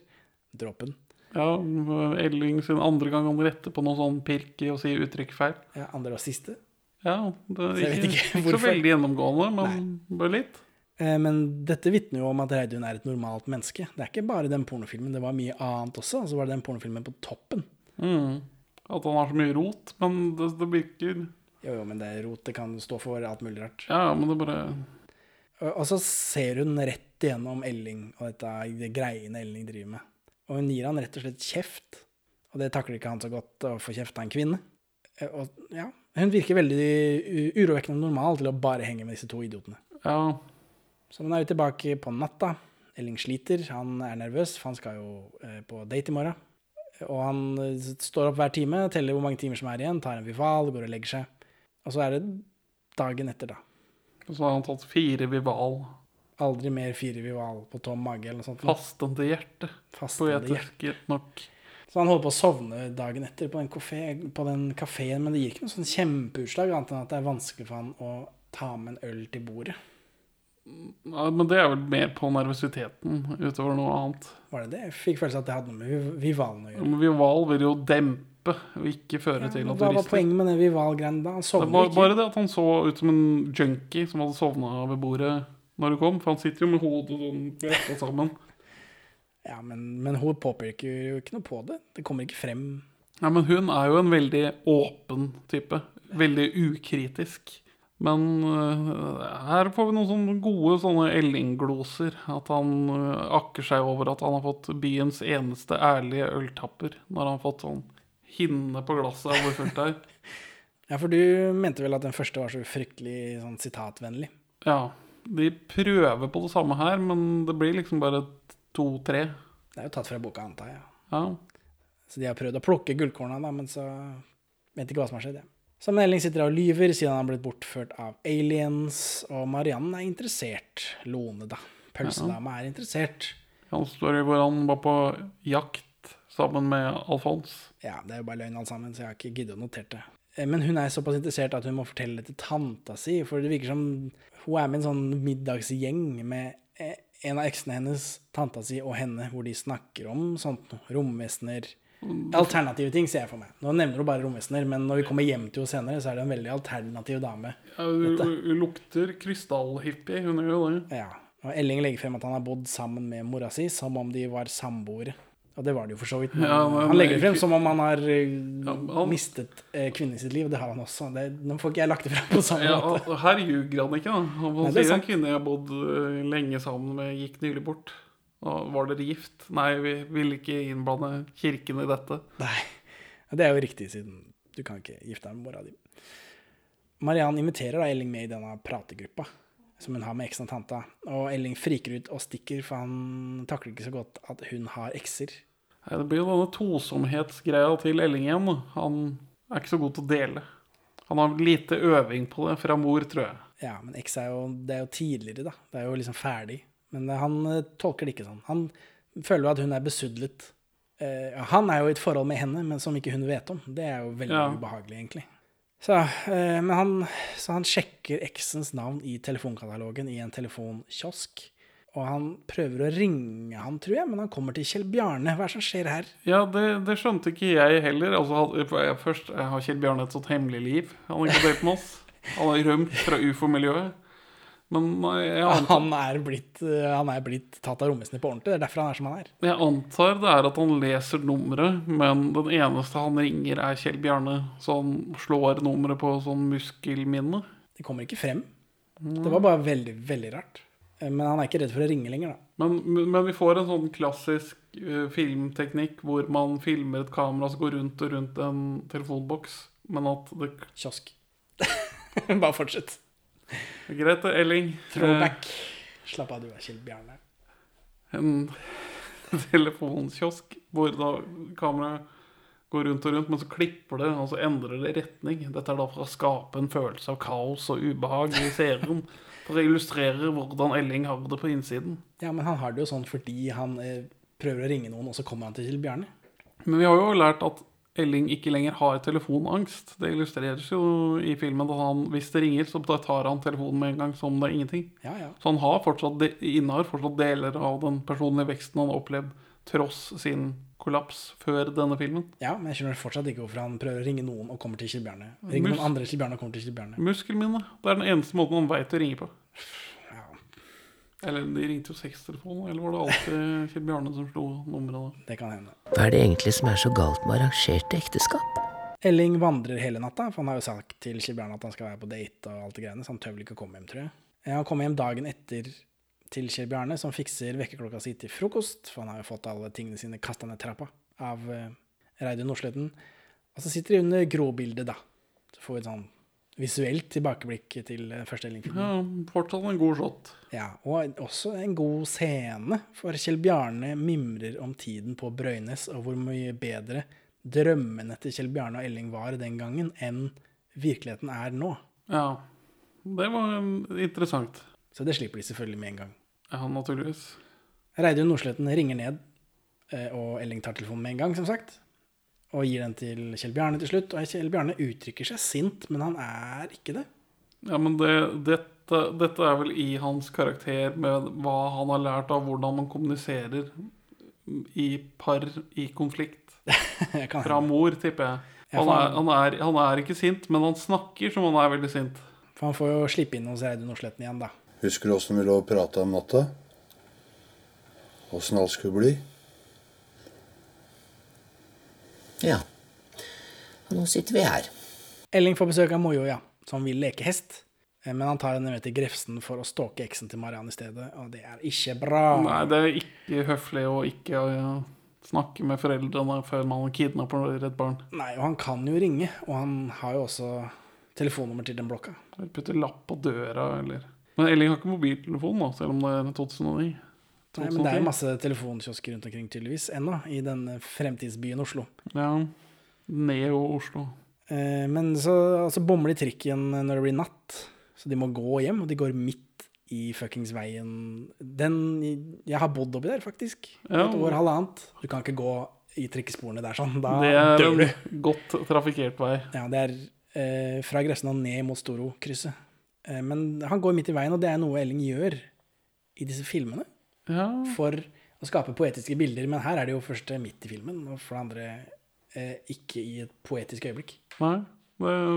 Dråpen. Ja, Elling sin andre gang han retter på noe sånn pirk i å si uttrykk feil. Ja, andre og siste. Ja, det er ikke, ikke ikke så veldig gjennomgående, men bare litt. Eh, Men dette vitner jo om at Reidun er et normalt menneske. Det er ikke bare den pornofilmen, det var mye annet også. Og så var det den pornofilmen på toppen. Mm. At han har så mye rot, men det, det virker Jo, jo, men det er rot. Det kan stå for alt mulig rart. Ja, men det bare Og og så ser hun rett igjennom Elling og dette det greiene Elling driver med. Og hun gir han rett og slett kjeft. Og det takler ikke han så godt å få kjeft av en kvinne. Eh, Og ja, hun virker veldig urovekkende normal til å bare henge med disse to idiotene. Ja, Så man er jo tilbake på natta. Elling sliter, han er nervøs, for han skal jo eh, på date i morgen. Og han eh, står opp hver time, teller hvor mange timer som er igjen, tar en Vival, går og legger seg. Og så er det dagen etter, da. Og så har han tatt fire Vival. Aldri mer fire Vival på tom mage eller noe sånt. Fastende hjerte. Fastende hjerte. Nok. Så han holder på å sovne dagen etter på den, kafé, på den kafeen, men det gir ikke noe sånn kjempeutslag, annet enn at det er vanskelig for han å ta med en øl til bordet. Ja, men det er vel mer på nervøsiteten utover noe annet. Var det det? Jeg fikk følelsen at det hadde noe med Viv- Vivalen å gjøre. Men Vival vil jo dempe, og ikke føre til at Hva du var rister. poenget med den Vival-greien da? Han sovner ikke. bare det at han så ut som en junkie som hadde sovna ved bordet når du kom. For han sitter jo med hodet sånn bretta sammen. <laughs> Ja, men, men hun påpeker jo ikke noe på det. Det kommer ikke frem. Ja, men hun er jo en veldig åpen type. Veldig ukritisk. Men øh, her får vi noen sånne gode sånne Elling-gloser. At han øh, akker seg over at han har fått byens eneste ærlige øltapper. Når han har fått sånn hinne på glasset av hvor fullt det er. <laughs> Ja, for du mente vel at den første var så fryktelig sånn sitatvennlig. Ja, de prøver på det samme her, men det blir liksom bare to-tre. Det er jo tatt fra boka, antar jeg. Ja. Så de har prøvd å plukke gullkorna, da, men så vet ikke hva som har skjedd. Ja. Så Elling sitter og lyver siden han har blitt bortført av aliens, og Mariann er interessert. Lone, da. Pølsedama er interessert. Han står i hvor han var på jakt sammen med Alfons. Ja, det er jo bare løgn alt sammen, så jeg har ikke giddet å notere det. Eh, Men hun er såpass interessert at hun må fortelle det til tanta si, for det virker som hun er med en sånn middagsgjeng med eh, en av eksene hennes, tanta si og henne, hvor de snakker om sånt. Romvesener. Alternative ting, ser jeg for meg. Nå nevner hun bare romvesener, men når vi kommer hjem til henne senere, så er det en veldig alternativ dame. Ja, hun, hun lukter krystallhippie, hun gjør jo det. Ja. Og Elling legger frem at han har bodd sammen med mora si, som om de var samboere. Og det var det jo for så vidt. Men Ja, men- han legger det frem som om han har ja, han- mistet eh, kvinnen i sitt liv. Det har han også. Det, nå får ikke jeg lagt det frem på samme Ja, måte. og her ljuger han ikke, da. Han er sier en kvinne jeg har bodd øh, lenge sammen med, gikk nylig bort. Var dere gift? Nei, vi vil ikke innblande kirken i dette. Nei, det er jo riktig, siden du kan ikke gifte deg med mora di. Mariann inviterer da Elling med i denne prategruppa som hun har med eksen og tanta. Og Elling friker ut og stikker, for han takler ikke så godt at hun har ekser. Nei, Det blir jo denne tosomhetsgreia til Elling igjen. Han er ikke så god til å dele. Han har lite øving på det fra mor, tror jeg. Ja, men eks er jo, det er jo tidligere, da. Det er jo liksom ferdig. Men eh, han eh, tolker det ikke sånn. Han føler jo at hun er besudlet. Uh, han er jo i et forhold med henne, men som ikke hun vet om. Det er jo veldig Ja. ubehagelig, egentlig. Så, uh, men han, så han sjekker eksens navn i telefonkatalogen i en telefonkiosk. Og han prøver å ringe han, tror jeg, men han kommer til Kjell Bjarne. Hva er det som skjer her? Ja, det, det skjønte ikke jeg heller. Altså, jeg, først har Kjell Bjarne et sånt hemmelig liv. Han har ikke delt med oss. Han har rømt fra ufo-miljøet. Men jeg antar, Han er blitt, eh, han er blitt tatt av romvesenet på ordentlig. Det er derfor han er som han er. jeg antar det er at han leser nummeret, men den eneste han ringer, er Kjell Bjarne. Så han slår nummeret på sånn muskelminne. Det kommer ikke frem. Det var bare veldig, veldig rart. Eh, Men han er ikke redd for å ringe lenger, da. Men, men vi får en sånn klassisk uh, filmteknikk hvor man filmer et kamera som går rundt og rundt en telefonboks, men at det Kiosk. <laughs> bare fortsett. Greit, det, Elling. Throwback. Slapp av, du er Kjell Bjarne. Eh, en <laughs> telefonkiosk hvor da kameraet går rundt og rundt, men så klipper det, og så endrer det retning. Dette er da for å skape en følelse av kaos og ubehag i serien. For å illustrere hvordan Elling har det på innsiden. Ja, men han har det jo sånn fordi han eh, prøver å ringe noen, og så kommer han til Kjell Bjarne. Men vi har jo lært at Elling ikke lenger har telefonangst. Det illustreres jo i filmen at han, hvis det ringer, så tar han telefonen med en gang som det er ingenting. Ja, ja. Så han har fortsatt, innehar fortsatt deler av den personlige veksten han har opplevd tross sin kollaps før denne filmen. Ja, men jeg skjønner fortsatt ikke hvorfor han prøver å ringe noen og kommer til Kjell Bjarne. Ringe noen andre Kjell Bjarne og kommer til Kjell Bjarne. Muskelminne. Det er den eneste måten han veit å ringe på. Eller de ringte jo sekstelefonen, eller var det alltid Kjell Bjarne som slo nummeret da? det kan hende. Hva er det egentlig som er så galt med arrangerte ekteskap? Elling vandrer hele natta, for han har jo sagt til Kjell Bjarne at han skal være på date og alt det greiene, så han tør vel ikke å komme hjem, tror jeg. Eh, Han kommer hjem dagen etter til Kjell Bjarne, som fikser vekkerklokka si til frokost, for han har jo fått alle tingene sine kasta ned trappa av uh, Reidun Nordsletten. Og så sitter de under gråbildet, da. Så får vi et sånn visuelt tilbakeblikk til uh, første Elling-film. Ja, fortsatt en god shot. Ja, og også en god scene, for Kjell Bjarne mimrer om tiden på Brøynes, og hvor mye bedre drømmene til Kjell Bjarne og Elling var den gangen, enn virkeligheten er nå. Ja. Det var um, interessant. Så det slipper de selvfølgelig med en gang. Ja, naturligvis. Reidun Nordsletten ringer ned, eh, og Elling tar telefonen med en gang, som sagt. Og gir den til Kjell Bjarne til slutt. Og Kjell Bjarne uttrykker seg sint, men han er ikke det. Ja, men det, dette, dette er vel i hans karakter med hva han har lært av hvordan man kommuniserer i par i konflikt. <laughs> Fra mor, tipper jeg. Han er, han- er, han er ikke sint, men han snakker som han er veldig sint. For han får jo slippe inn hos Reidun Osletten igjen, da. Husker du åssen vi lå og prata om natta? Åssen alt skulle bli? Ja. Og nå sitter vi her. Elling får besøk av Mojo, ja, som vil leke hest. Eh, Men han tar henne med til Grefsen for å stalke eksen til Mariann i stedet, og det er ikke bra. Nei, det er ikke høflig å ikke ja, snakke med foreldrene før man kidnapper et barn. Nei, og han kan jo ringe, og han har jo også telefonnummer til den blokka. Eller putte lapp på døra, eller Men Elling har ikke mobiltelefon, da, selv om det er 2009. Nei, men det er masse telefonkiosker rundt omkring tydeligvis ennå, i denne fremtidsbyen Oslo. Ja. Neo Oslo. Eh, Men så altså, bommer de trikken når det blir natt, så de må gå hjem, og de går midt i fuckings veien. Den Jeg har bodd oppi der, faktisk. Ja. Et år, halvannet. Du kan ikke gå i trikkesporene der sånn. Da Det er dør du. en godt trafikkert vei. Ja, det er eh, fra Gressna ned mot Storo-krysset. Eh, men han går midt i veien, og det er noe Elling gjør i disse filmene Ja. for å skape poetiske bilder. Men her er det jo først midt i filmen, og for det andre eh, ikke i et poetisk øyeblikk. Nei. Det, er,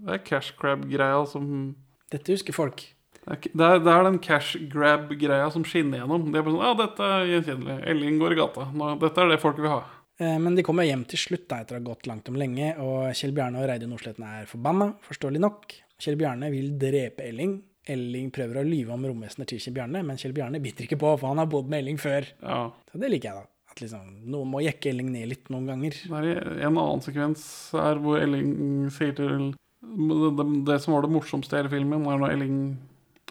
det er cash grab-greia som Dette husker folk. Det er, det er, den cash grab-greia som skinner gjennom. Det er bare sånn, ja, dette er gjenkjennelig. Elling går i gata. Nå, dette er det folk vil ha. Eh, Men de kommer hjem til slutt da, etter å ha gått langt om lenge, og Kjell Bjarne og Reidun Nordsletten er forbanna, forståelig nok. Kjell Bjarne vil drepe Elling. Elling prøver å lyve om romvesener til Kjell Bjarne, men Kjell Bjarne biter ikke på, for han har bodd med Elling før. Ja. Så det liker jeg, da. At liksom, noen må jekke Elling ned litt noen ganger. Det er en annen sekvens her hvor Elling sier til det, det, det som var det morsomste i hele filmen, er når Elling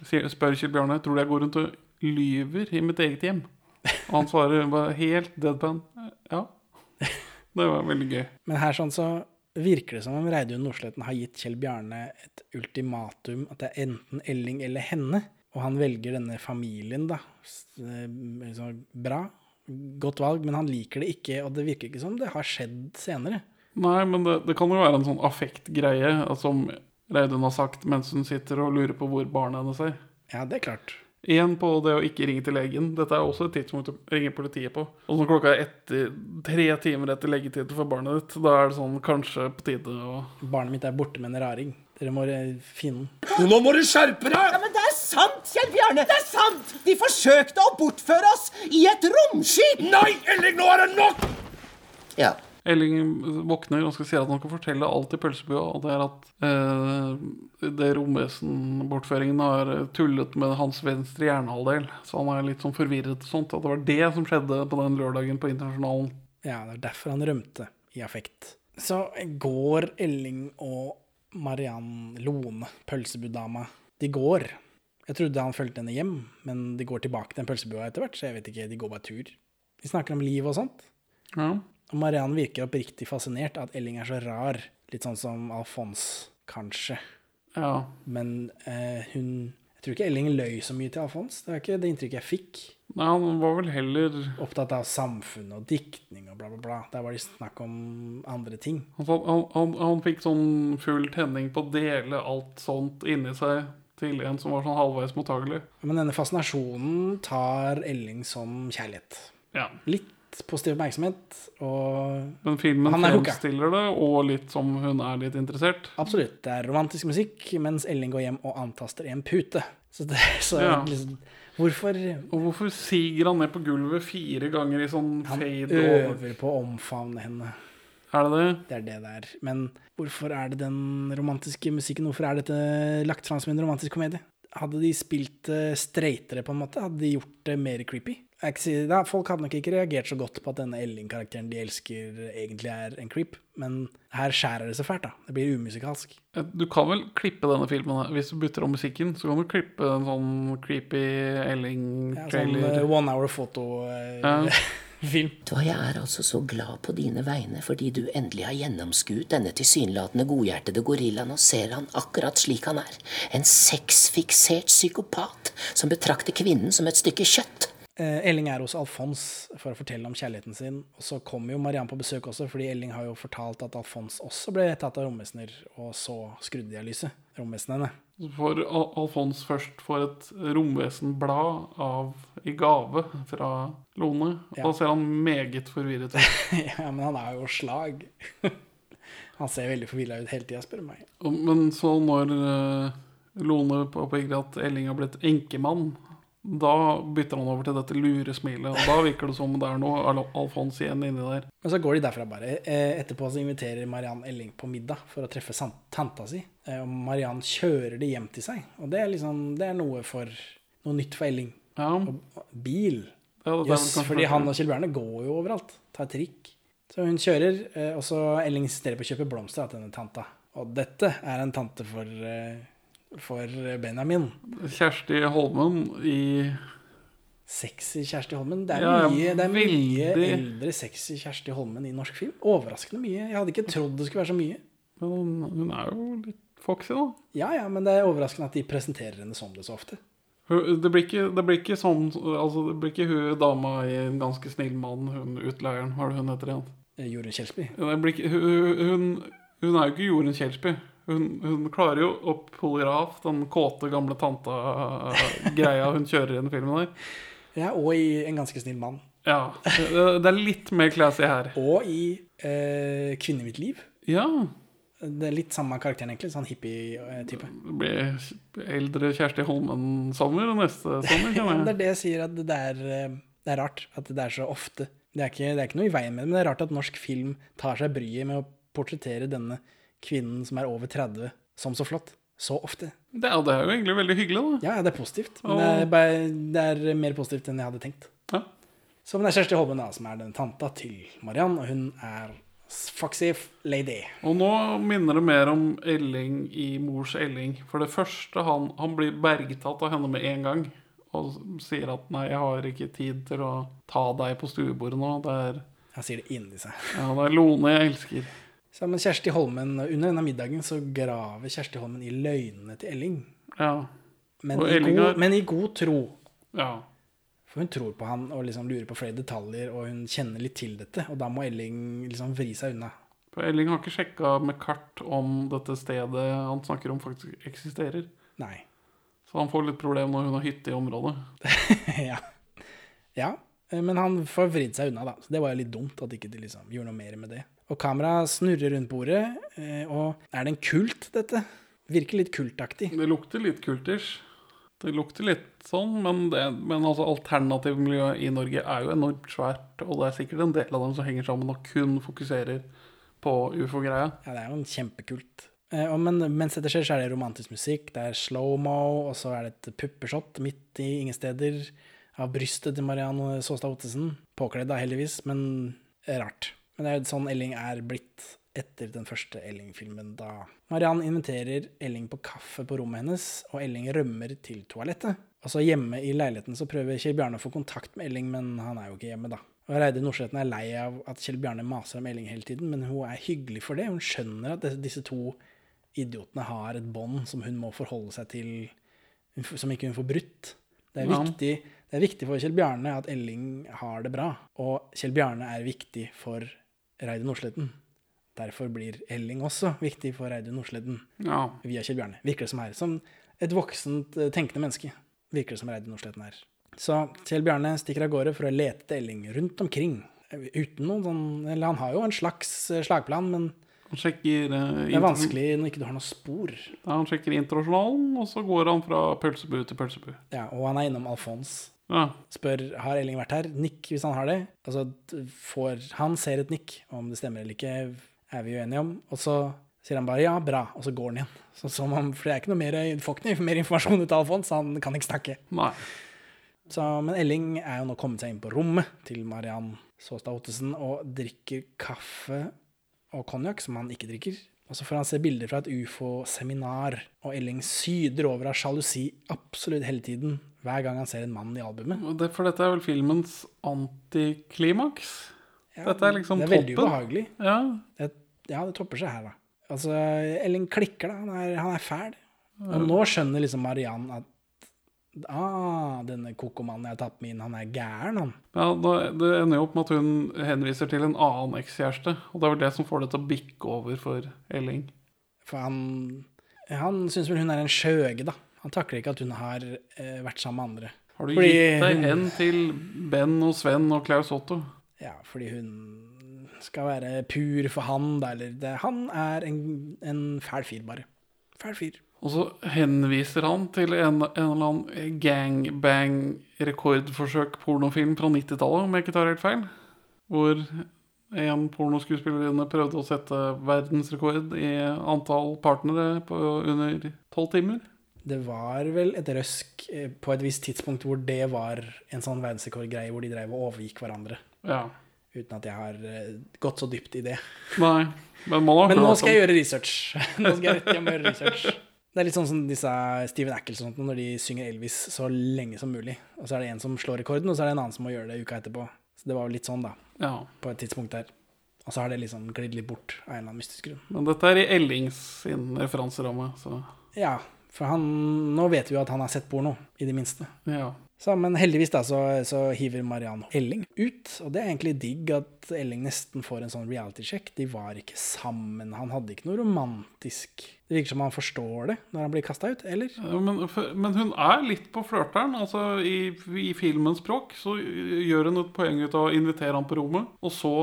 sier, spør Kjell Bjarne tror du jeg går rundt og lyver i mitt eget hjem. Og han svarer bare helt deadpan. Ja. Det var veldig gøy. Men her sånn så virker det som om Reidun Nordsletten har gitt Kjell Bjarne et ultimatum, at det er enten Elling eller henne, og han velger denne familien, da. Eh, liksom, bra, godt valg, men han liker det ikke, og det virker ikke som det har skjedd senere. Nei, men det, det kan jo være en sånn affektgreie som Reidun har sagt mens hun sitter og lurer på hvor barnet hennes er. Ja, det er klart. Igjen på det å ikke ringe til legen. Dette er også et tidspunkt å ringe politiet på. Og når klokka er etter, tre timer etter leggetid for barnet ditt, da er det sånn kanskje på tide å Barnet mitt er borte med en raring. Dere må eh, finne den. Nå må du skjerpe deg! Ja, men det er sant, Kjell Bjarne! Det er sant! De forsøkte å bortføre oss i et romskip! Nei, Elling, nå er det nok! Ja. Elling våkner og skal si at han kan fortelle alt i pølsebua, og det er at eh, det romvesenbortføringen har tullet med hans venstre hjernehalvdel. Så han er litt sånn forvirret og sånt. At det var det som skjedde på den lørdagen på Internasjonalen. Ja, det er derfor han rømte i affekt. Så går Elling og Mariann Lone, pølsebuddama, de går. Jeg trodde han fulgte henne hjem, men de går tilbake til den pølsebua etter hvert, så jeg vet ikke, de går bare tur. De snakker om liv og sånt. Ja. Mariann virker oppriktig fascinert av at Elling er så rar. Litt sånn som Alfons, kanskje. ja. Men eh, hun Jeg tror ikke Elling løy så mye til Alfons. Det er ikke det inntrykket jeg fikk. Nei, han var vel heller Opptatt av samfunn og diktning og bla, bla, bla. Der var det snakk om andre ting. Han, han, han, han fikk sånn full tenning på å dele alt sånt inni seg til en som var sånn halvveis mottagelig. Men denne fascinasjonen tar Elling som kjærlighet. Ja. Litt positiv oppmerksomhet, og Men filmen Han er fremstiller det, og litt som hun er litt interessert. absolutt, det er romantisk musikk, mens Elling går hjem og antaster en pute. Så, det, <laughs> så Ja. liksom, hvorfor Og hvorfor siger han ned på gulvet fire ganger i sånn Han fade over? øver på å omfavne henne. Er det det? Det er det det er. Men hvorfor er det den romantiske musikken? Hvorfor er dette lagt fram som en romantisk komedie? Hadde de spilt det straightere, på en måte, hadde de gjort det mer creepy? Jeg ikke si, da, folk hadde nok ikke reagert så godt på at denne Elling-karakteren de elsker, egentlig er en creep. Men her skjærer det så fælt, da. Det blir umusikalsk. Eh, Du kan vel klippe denne filmen her. Hvis du bytter om musikken, så kan du klippe en sånn creepy Ja, sånn Elling-trailer. eh, one hour foto-film. Ja. <laughs> Du, jeg er altså så glad på dine vegne fordi du endelig har gjennomskuet denne tilsynelatende godhjertede gorillaen og ser han akkurat slik han er. En sexfiksert psykopat som betrakter kvinnen som et stykke kjøtt. Eh, Elling er hos Alfons for å fortelle om kjærligheten sin. Og så kommer jo Mariann på besøk også, fordi Elling har jo fortalt at Alfons også ble tatt av romvesener, og så skrudde de av lyset. Romvesenene. Får Al Alfons først får et romvesenblad av, i gave fra Lone. Og Ja. da ser han meget forvirret ut. <laughs> ja, men han er jo slag. <laughs> han ser veldig forvirra ut hele tida, spør du meg. Men så når eh, Lone påpeker at Elling har blitt enkemann, da bytter han over til dette luresmilet. Og da virker det som det er noe Al Alfons igjen inni der. Men så går de derfra bare. Eh, Etterpå så inviterer Mariann Elling på middag for å treffe tanta si. Eh, Og Mariann kjører det hjem til seg. Og det er liksom, det er noe for noe nytt for Elling. Ja, Og bil. ja Jøss, kanskje fordi han og Kjell Bjarne går jo overalt. Tar trikk. Så hun kjører, eh, og så Elling insisterer på å kjøpe blomster til denne tanta. Og dette er en tante for, for Benjamin. Kjersti Holmen i Sexy Kjersti Holmen. Det er Ja, mye, det er mye veldig. eldre sexy Kjersti Holmen i norsk film. Overraskende mye. Jeg hadde ikke trodd det skulle være så mye. Men hun, er jo litt foxy, da. Ja, ja, men det er overraskende at de presenterer henne som det så ofte. Det blir ikke, det blir ikke sånn Altså, det blir ikke hun dama i En ganske snill mann, hun utleieren, hva er det hun heter igjen? eh, Jorunn Kjelsby. Det blir ikke- hun, hun, hun er jo ikke Jorunn Kjelsby. Hun, hun klarer jo å av den kåte, gamle tanta-greia hun kjører i den filmen der. Ja, og i En ganske snill mann. Ja, det, er litt mer classy her. Og i eh, Kvinne i mitt liv. Ja, Det er litt samme karakteren, egentlig. Sånn hippie-type. det blir eldre Kjersti Holmen-sommer neste sommer, <laughs> Ja, jeg. det er det jeg sier, at det er, eh, det er rart at det er så ofte. Det er, ikke, det er ikke noe i veien med det, men det er rart at norsk film tar seg bryet med å portrettere denne kvinnen som er over 30, som så flott. Så ofte. Det, er- det er jo egentlig veldig hyggelig, da. Ja, det er positivt. Men det, er bare, det er mer positivt enn jeg hadde tenkt. Ja. Så men det er Kjersti Holmen da, som er den tanta til Mariann, og hun er foxy lady. Og nå minner det mer om Elling i Mors Elling. For det første, han, han blir bergtatt av henne med en gang. Og sier at 'nei, jeg har ikke tid til å ta deg på stuebordet nå'. Det er, Han sier det inni seg. ja, det er Lone jeg elsker. Så, men Kjersti Holmen, under denne middagen så graver Kjersti Holmen i løgnene til Elling. Ja. Men, i Elling god, er... men i god tro. ja. For hun tror på han og liksom lurer på flere detaljer, og hun kjenner litt til dette. Og da må Elling liksom vri seg unna. For Elling har ikke sjekka med kart om dette stedet han snakker om, faktisk eksisterer. Nei. Så han får litt problem når hun har hytte i området. <laughs> ja. ja. eh, Men han får vridd seg unna, da. Så det var jo litt dumt at ikke de liksom gjorde noe mer med det. Og kameraet snurrer rundt bordet, eh, og er det en kult, dette? Virker litt kultaktig. Det lukter litt kultish. Det lukter litt sånn, men, det, men altså alternativmiljøet i Norge er jo enormt svært, og det er sikkert en del av dem som henger sammen og kun fokuserer på ufo-greia. Ja, det er jo en kjempekult. Eh, men mens dette skjer, så er det romantisk musikk. Det er slow-mo, og så er det et puppeshot midt i ingen steder av brystet til Marianne Saastad Ottesen. Påkledd, da, heldigvis, men rart. Men det er jo sånn Elling er blitt etter den første Elling-filmen, da Mariann inviterer Elling på kaffe på rommet hennes, og Elling rømmer til toalettet. Og så hjemme i leiligheten så prøver Kjell Bjarne å få kontakt med Elling, men han er jo ikke hjemme, da. Og Reidar Nordsletten er lei av at Kjell Bjarne maser om Elling hele tiden, men hun er hyggelig for det. Hun skjønner at disse- disse to idiotene har et bånd som hun må forholde seg til, som ikke hun får brutt. Det er, Ja. viktig, det er viktig for Kjell Bjarne at Elling har det bra, og Kjell Bjarne er viktig for Reide Nordsletten. Derfor blir Elling også viktig for Reide Nordsletten Ja. via Kjell Bjarne. Virker det som her. Som et voksent, eh, tenkende menneske. Virker det som Reidun Nordsletten er. Så Kjell Bjarne stikker av gårde for å lete etter Elling rundt omkring. eh, Uten noen sånn Eller han har jo en slags eh, slagplan, men Han sjekker eh, det er vanskelig når ikke du har noe spor. Ja, han sjekker internasjonalen, og så går han fra pølsebu til pølsebu. Ja, og han er innom Alfons. Ja. Spør har Elling vært her. Nikk hvis han har det. Altså, får, han ser et nikk. Om det stemmer eller ikke, er vi uenige om. Og så sier han bare ja, bra, og så går han igjen. Så, så man, for det er ikke noe mer, får ikke mer informasjon ut av Alfons, han kan ikke snakke. Nei. Så, men Elling er jo nå kommet seg inn på rommet til Mariann Saastad Ottesen og drikker kaffe og konjakk, som han ikke drikker. Og så får han se bilder fra et ufo-seminar, og Elling syder over av sjalusi absolutt hele tiden, hver gang han ser en mann i albumet. Det, for dette er vel filmens antiklimaks? dette er liksom toppen? det er veldig toppen. ubehagelig. Ja. Det, ja, det topper seg her, da. Altså, Elling klikker, da. Han er, han er fæl. Og nå skjønner liksom Mariann at Ah, denne kokomannen jeg har tatt med inn, han er gæren, han. Ja, da, Det ender jo opp med at hun henviser til en annen ekskjæreste. Og det er vel det som får det til å bikke over for Elling. For han Han syns vel hun er en skjøge, da. Han takler ikke at hun har eh, vært sammen med andre. Har du Fordi gitt deg hen til Ben og Sven og Klaus Otto? Ja, fordi hun skal være pur for han, eller det, Han er en, en fæl fyr, bare. Fæl fyr. Og så henviser han til en, en eller annen gangbang-rekordforsøk-pornofilm fra 90-tallet, om jeg ikke tar helt feil. Hvor en pornoskuespillerinne prøvde å sette verdensrekord i antall partnere på under tolv timer. Det var vel et røsk eh, på et visst tidspunkt hvor det var en sånn verdensrekordgreie hvor de drev og overgikk hverandre. Ja. Uten at jeg har eh, gått så dypt i det. Nei, men Men nå skal jeg gjøre research. <laughs> Nå skal jeg rett hjem og gjøre research. Det er litt sånn som disse Steven Ackles og sånt, når de synger Elvis så lenge som mulig. Og så er det en som slår rekorden, og så er det en annen som må gjøre det uka etterpå. Så det var jo litt sånn, da. Ja. På et tidspunkt der. Og så har det liksom glidd litt bort av en eller annen mystisk grunn. Men dette er i Ellings sin referanseramme, så Ja, for han Nå vet vi jo at han har sett porno, i det minste. ja. Så, men heldigvis da, så, så hiver Mariann Elling ut, og det er egentlig digg at Elling nesten får en sånn reality-sjekk. De var ikke sammen, han hadde ikke noe romantisk Det virker som han forstår det når han blir kasta ut, eller? Ja, Men, men hun er litt på flørteren. Altså, i, I filmens språk så gjør hun et poeng ut av å invitere ham på rommet, og så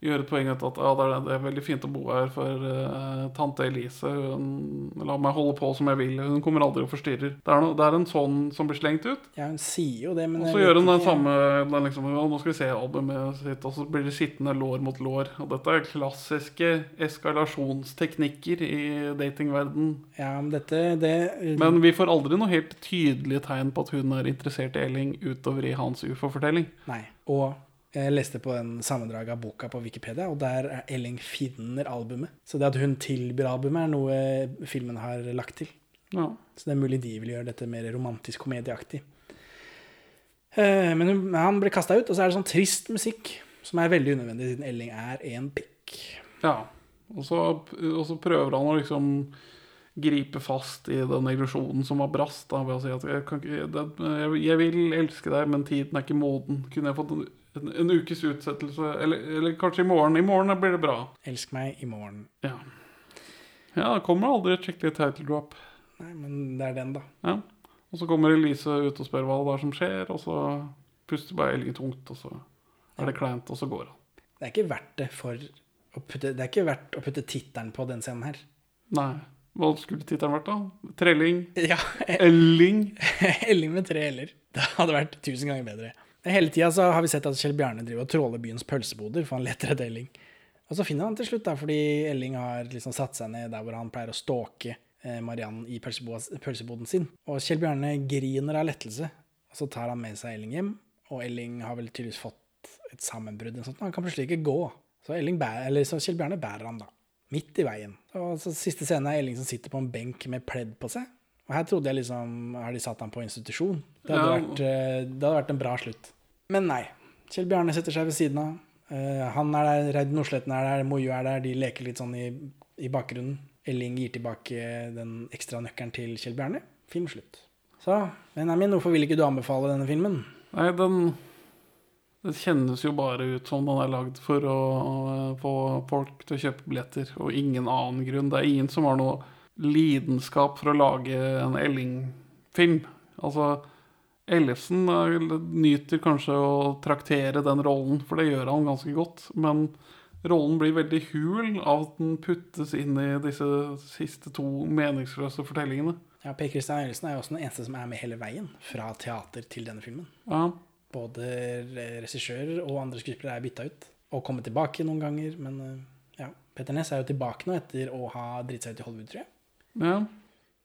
gjør et poeng av at ja, det, er, det er veldig fint å bo her for uh, tante Elise. Hun lar meg holde på som jeg vil. Hun kommer aldri og forstyrrer. Det er, no, det er en sånn som blir slengt ut. Ja, hun sier jo det, men Og så gjør hun den samme den liksom, ja, Nå skal vi se albumet sitt, og så blir det sittende lår mot lår. Og dette er klassiske eskalasjonsteknikker i datingverden. Ja, men dette det, Men vi får aldri noe helt tydelige tegn på at hun er interessert i Elling utover i hans ufo-fortelling. Nei. Og jeg leste på en sammendrag av boka på Wikipedia, og der er Elling finner albumet. Så det at hun tilbyr albumet, er noe filmen har lagt til. Ja. Så det er mulig de vil gjøre dette mer romantisk komedieaktig. Eh, Men han blir kasta ut, og så er det sånn trist musikk, som er veldig unødvendig, siden Elling er en pikk. ja. Og, så, og så prøver han å liksom gripe fast i den illusjonen som var brast. Da, ved å si at jeg, kan ikke, det, jeg, jeg vil elske deg, men tiden er ikke moden. Kunne jeg fått en, en, ukes utsettelse? Eller, eller kanskje i morgen? I morgen blir det bra. Elsk meg i morgen. Ja. Ja, det kommer aldri et skikkelig title drop. Nei, men det er den, da. Ja. Og så kommer Elise ut og spør hva det er som skjer, og så puster bare Elling tungt, og så er det kleint, og så går han. Det er ikke verdt det for å putte, Det er ikke verdt å putte tittelen på den scenen her. Nei. Hva skulle tittelen vært, da? Trelling? Ja, Elling? <laughs> Elling med tre l-er. Det hadde vært tusen ganger bedre. Hele tida har vi sett at Kjell Bjarne driver og tråler byens pølseboder, for han leter etter Elling. Og så finner han til slutt, da, fordi Elling har liksom satt seg ned der hvor han pleier å stalke eh, Mariann i pølseboden sin. Og Kjell Bjarne griner av lettelse, og så tar han med seg Elling hjem. Og Elling har vel tydeligvis fått et sammenbrudd, eller sånt. Han kan plutselig ikke gå. Så, bærer, så Kjell Bjarne bærer han, da. Midt i veien. Og så Siste scene er Elling som sitter på en benk med pledd på seg. Og her trodde jeg liksom Har de satt ham på institusjon? Det hadde, Ja. vært, eh, det hadde vært en bra slutt. Men nei. Kjell Bjarne setter seg ved siden av. Uh, han er der, Reid Nordsletten er der, Mojo er der. De leker litt sånn i, i bakgrunnen. Elling gir tilbake den ekstra nøkkelen til Kjell Bjarne. Film slutt. Så Benjamin, hvorfor vil ikke du anbefale denne filmen? Nei, den Det kjennes jo bare ut som den er lagd for å øh, få folk til å kjøpe billetter, og ingen annen grunn. Det er ingen som har noe lidenskap for å lage en Elling-film. Altså, Ellefsen øh, nyter kanskje å traktere den rollen, for det gjør han ganske godt. Men rollen blir veldig hul av at den puttes inn i disse siste to meningsløse fortellingene. Ja, Per Christian Ellefsen er jo også den eneste som er med hele veien, fra teater til denne filmen. Ja, Både regissører og andre skuespillere er bytta ut. Og kommet tilbake noen ganger, men eh, ja. Petter Ness er jo tilbake nå etter å ha dritt seg ut i Hollywood, tror jeg. Ja.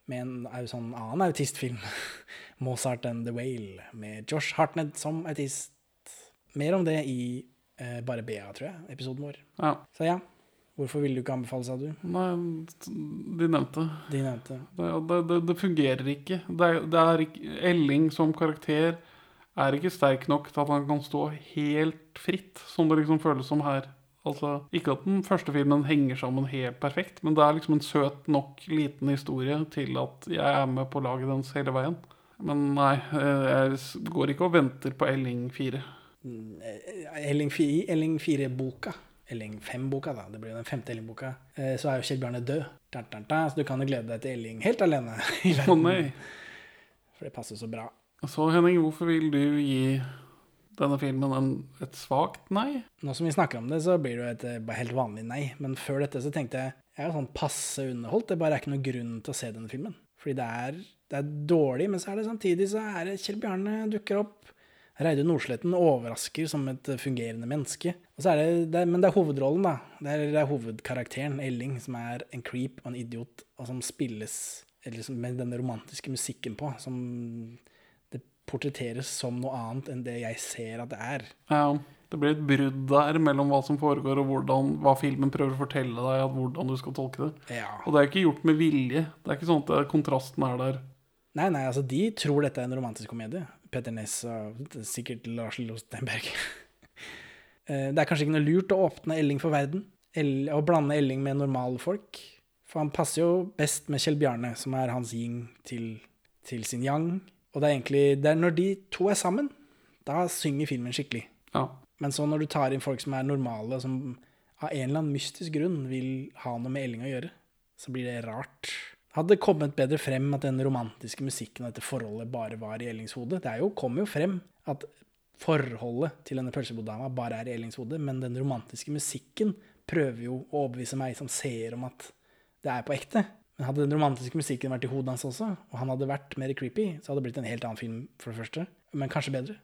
Med en sånn annen autistfilm. <laughs> 'Mozart and the Whale', med Josh Hartnett som autist. Mer om det i eh, Bare Bea, tror jeg, episoden vår. ja. Så ja. Hvorfor ville du ikke anbefale, sa du? Nei, de nevnte. De nevnte. Det, det, det, det fungerer ikke. Det det er ikke. Elling som karakter er ikke sterk nok til at han kan stå helt fritt, som det liksom føles som her. Altså, Ikke at den første filmen henger sammen helt perfekt, men det er liksom en søt nok liten historie til at jeg er med på laget dens hele veien. Men nei, eh, jeg går ikke og venter på Elling 4. Elling 4 Elling 4-boka, Elling 5-boka, da, det blir jo den femte Elling-boka, eh, så er jo Kjell Bjarne død. Så du kan jo glede deg til Elling helt alene Å oh, nei. For det passer så bra. Så Henning, hvorfor vil du gi denne filmen en, et svakt nei? Nå som vi snakker om det, så blir det jo et eh, helt vanlig nei. Men før dette så tenkte jeg jeg er jo sånn passe underholdt. Det bare er ikke noen grunn til å se denne filmen. Fordi det er, det er dårlig, men så er det samtidig så er det Kjell Bjarne dukker opp. Reidun Nordsletten overrasker som et fungerende menneske. Det, det men det er hovedrollen, da. Det er, det er hovedkarakteren, Elling, som er en creep og en idiot, og som spilles eller liksom, med den romantiske musikken på. Som portretteres som noe annet enn det jeg ser at det er. Ja, det blir et brudd der mellom hva som foregår, og hvordan, hva filmen prøver å fortelle deg, at hvordan du skal tolke det. Ja. Og det er ikke gjort med vilje. Det er ikke sånn at kontrasten er der. Nei, nei, altså de tror dette er en romantisk komedie. Petter Ness og sikkert Lars Lostenberg. <laughs> Eh, det er kanskje ikke noe lurt å åpne Elling for verden, El og blande Elling med normale folk. For han passer jo best med Kjell Bjarne, som er hans yin til, til sin yang. Og det er egentlig det er når de to er sammen, da synger filmen skikkelig. Ja. Men så når du tar inn folk som er normale, som av en eller annen mystisk grunn vil ha noe med Elling å gjøre, så blir det rart. Hadde det kommet bedre frem at den romantiske musikken og dette forholdet bare var i Ellings hode? Det er jo, kom jo frem at forholdet til denne pølseboddama bare er i Ellings hode, men den romantiske musikken prøver jo å overbevise meg som seer om at det er på ekte. Men hadde den romantiske musikken vært i hodet hans også, og han hadde vært mer creepy, så hadde det blitt en helt annen film, for det første. Men kanskje bedre.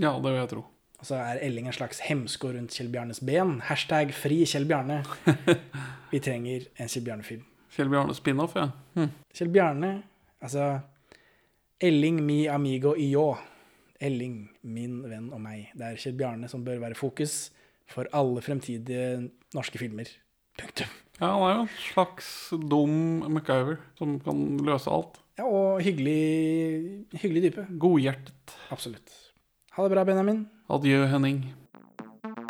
ja, det vil jeg tro. Og så er Elling en slags hemsko rundt Kjell Bjarnes ben. Hashtag fri Kjell Bjarne. <laughs> Vi trenger en Kjell Bjarne-film. Kjell Bjarne spin-off, ja. Hm. Kjell Bjarne, altså Elling mi amigo yo. Elling, min venn og meg. Det er Kjell Bjarne som bør være fokus for alle fremtidige norske filmer. Punktum. Ja, han er jo en slags dum MacGyver som kan løse alt. Ja, og hyggelig, hyggelig type. Godhjertet. Absolutt. Ha det bra, Benjamin. Adjø, Henning.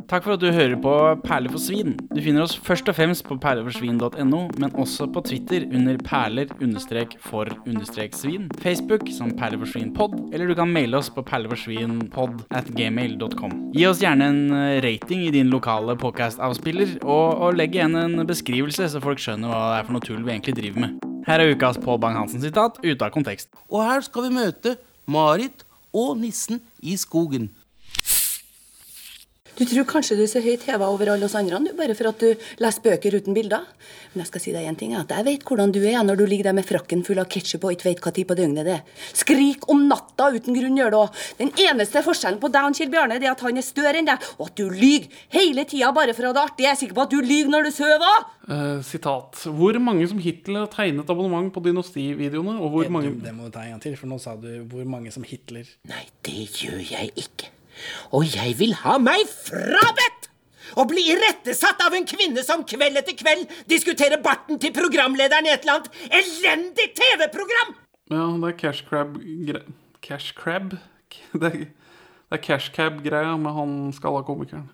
Takk for at du hører på Perler for svin. Du finner oss først og fremst på perleforsvin.no, men også på Twitter under perler-for-svin, Facebook som perleforsvinpod, eller du kan maile oss på perleforsvinpod at gmail.com. Gi oss gjerne en eh, rating i din lokale podcast-avspiller, og, og legg igjen en beskrivelse, så folk skjønner hva det er for noe tull vi egentlig driver med. Her er ukas Pål Bang-Hansen-sitat ute av kontekst. Og her skal vi møte Marit og nissen i skogen. Du tror kanskje du er så høyt heva over alle oss andre, du, bare for at du leser bøker uten bilder. Men jeg skal si deg en ting, at jeg vet hvordan du er når du ligger der med frakken full av ketsjup og ikke vet hva tid på døgnet det er. Skrik om natta uten grunn gjør det òg. Den eneste forskjellen på deg og Kjell Bjarne er at han er større enn deg, og at du lyver hele tida bare for å ha det artig. Jeg er sikker på at du lyver når du sover òg. Uh, sitat. Hvor mange som Hitler har tegnet abonnement på Dynasti-videoene? Og hvor mange Det må du ta en gang til, for nå sa du hvor mange som Hitler. Nei, det gjør jeg ikke. Og jeg vil ha meg frabedt! Å bli irettesatt av en kvinne som kveld etter kveld diskuterer barten til programlederen i et eller annet elendig TV-program! Ja, det er Cash Crab-greia Cash Crab? Det er, er Cash Cab-greia med han skalla komikeren.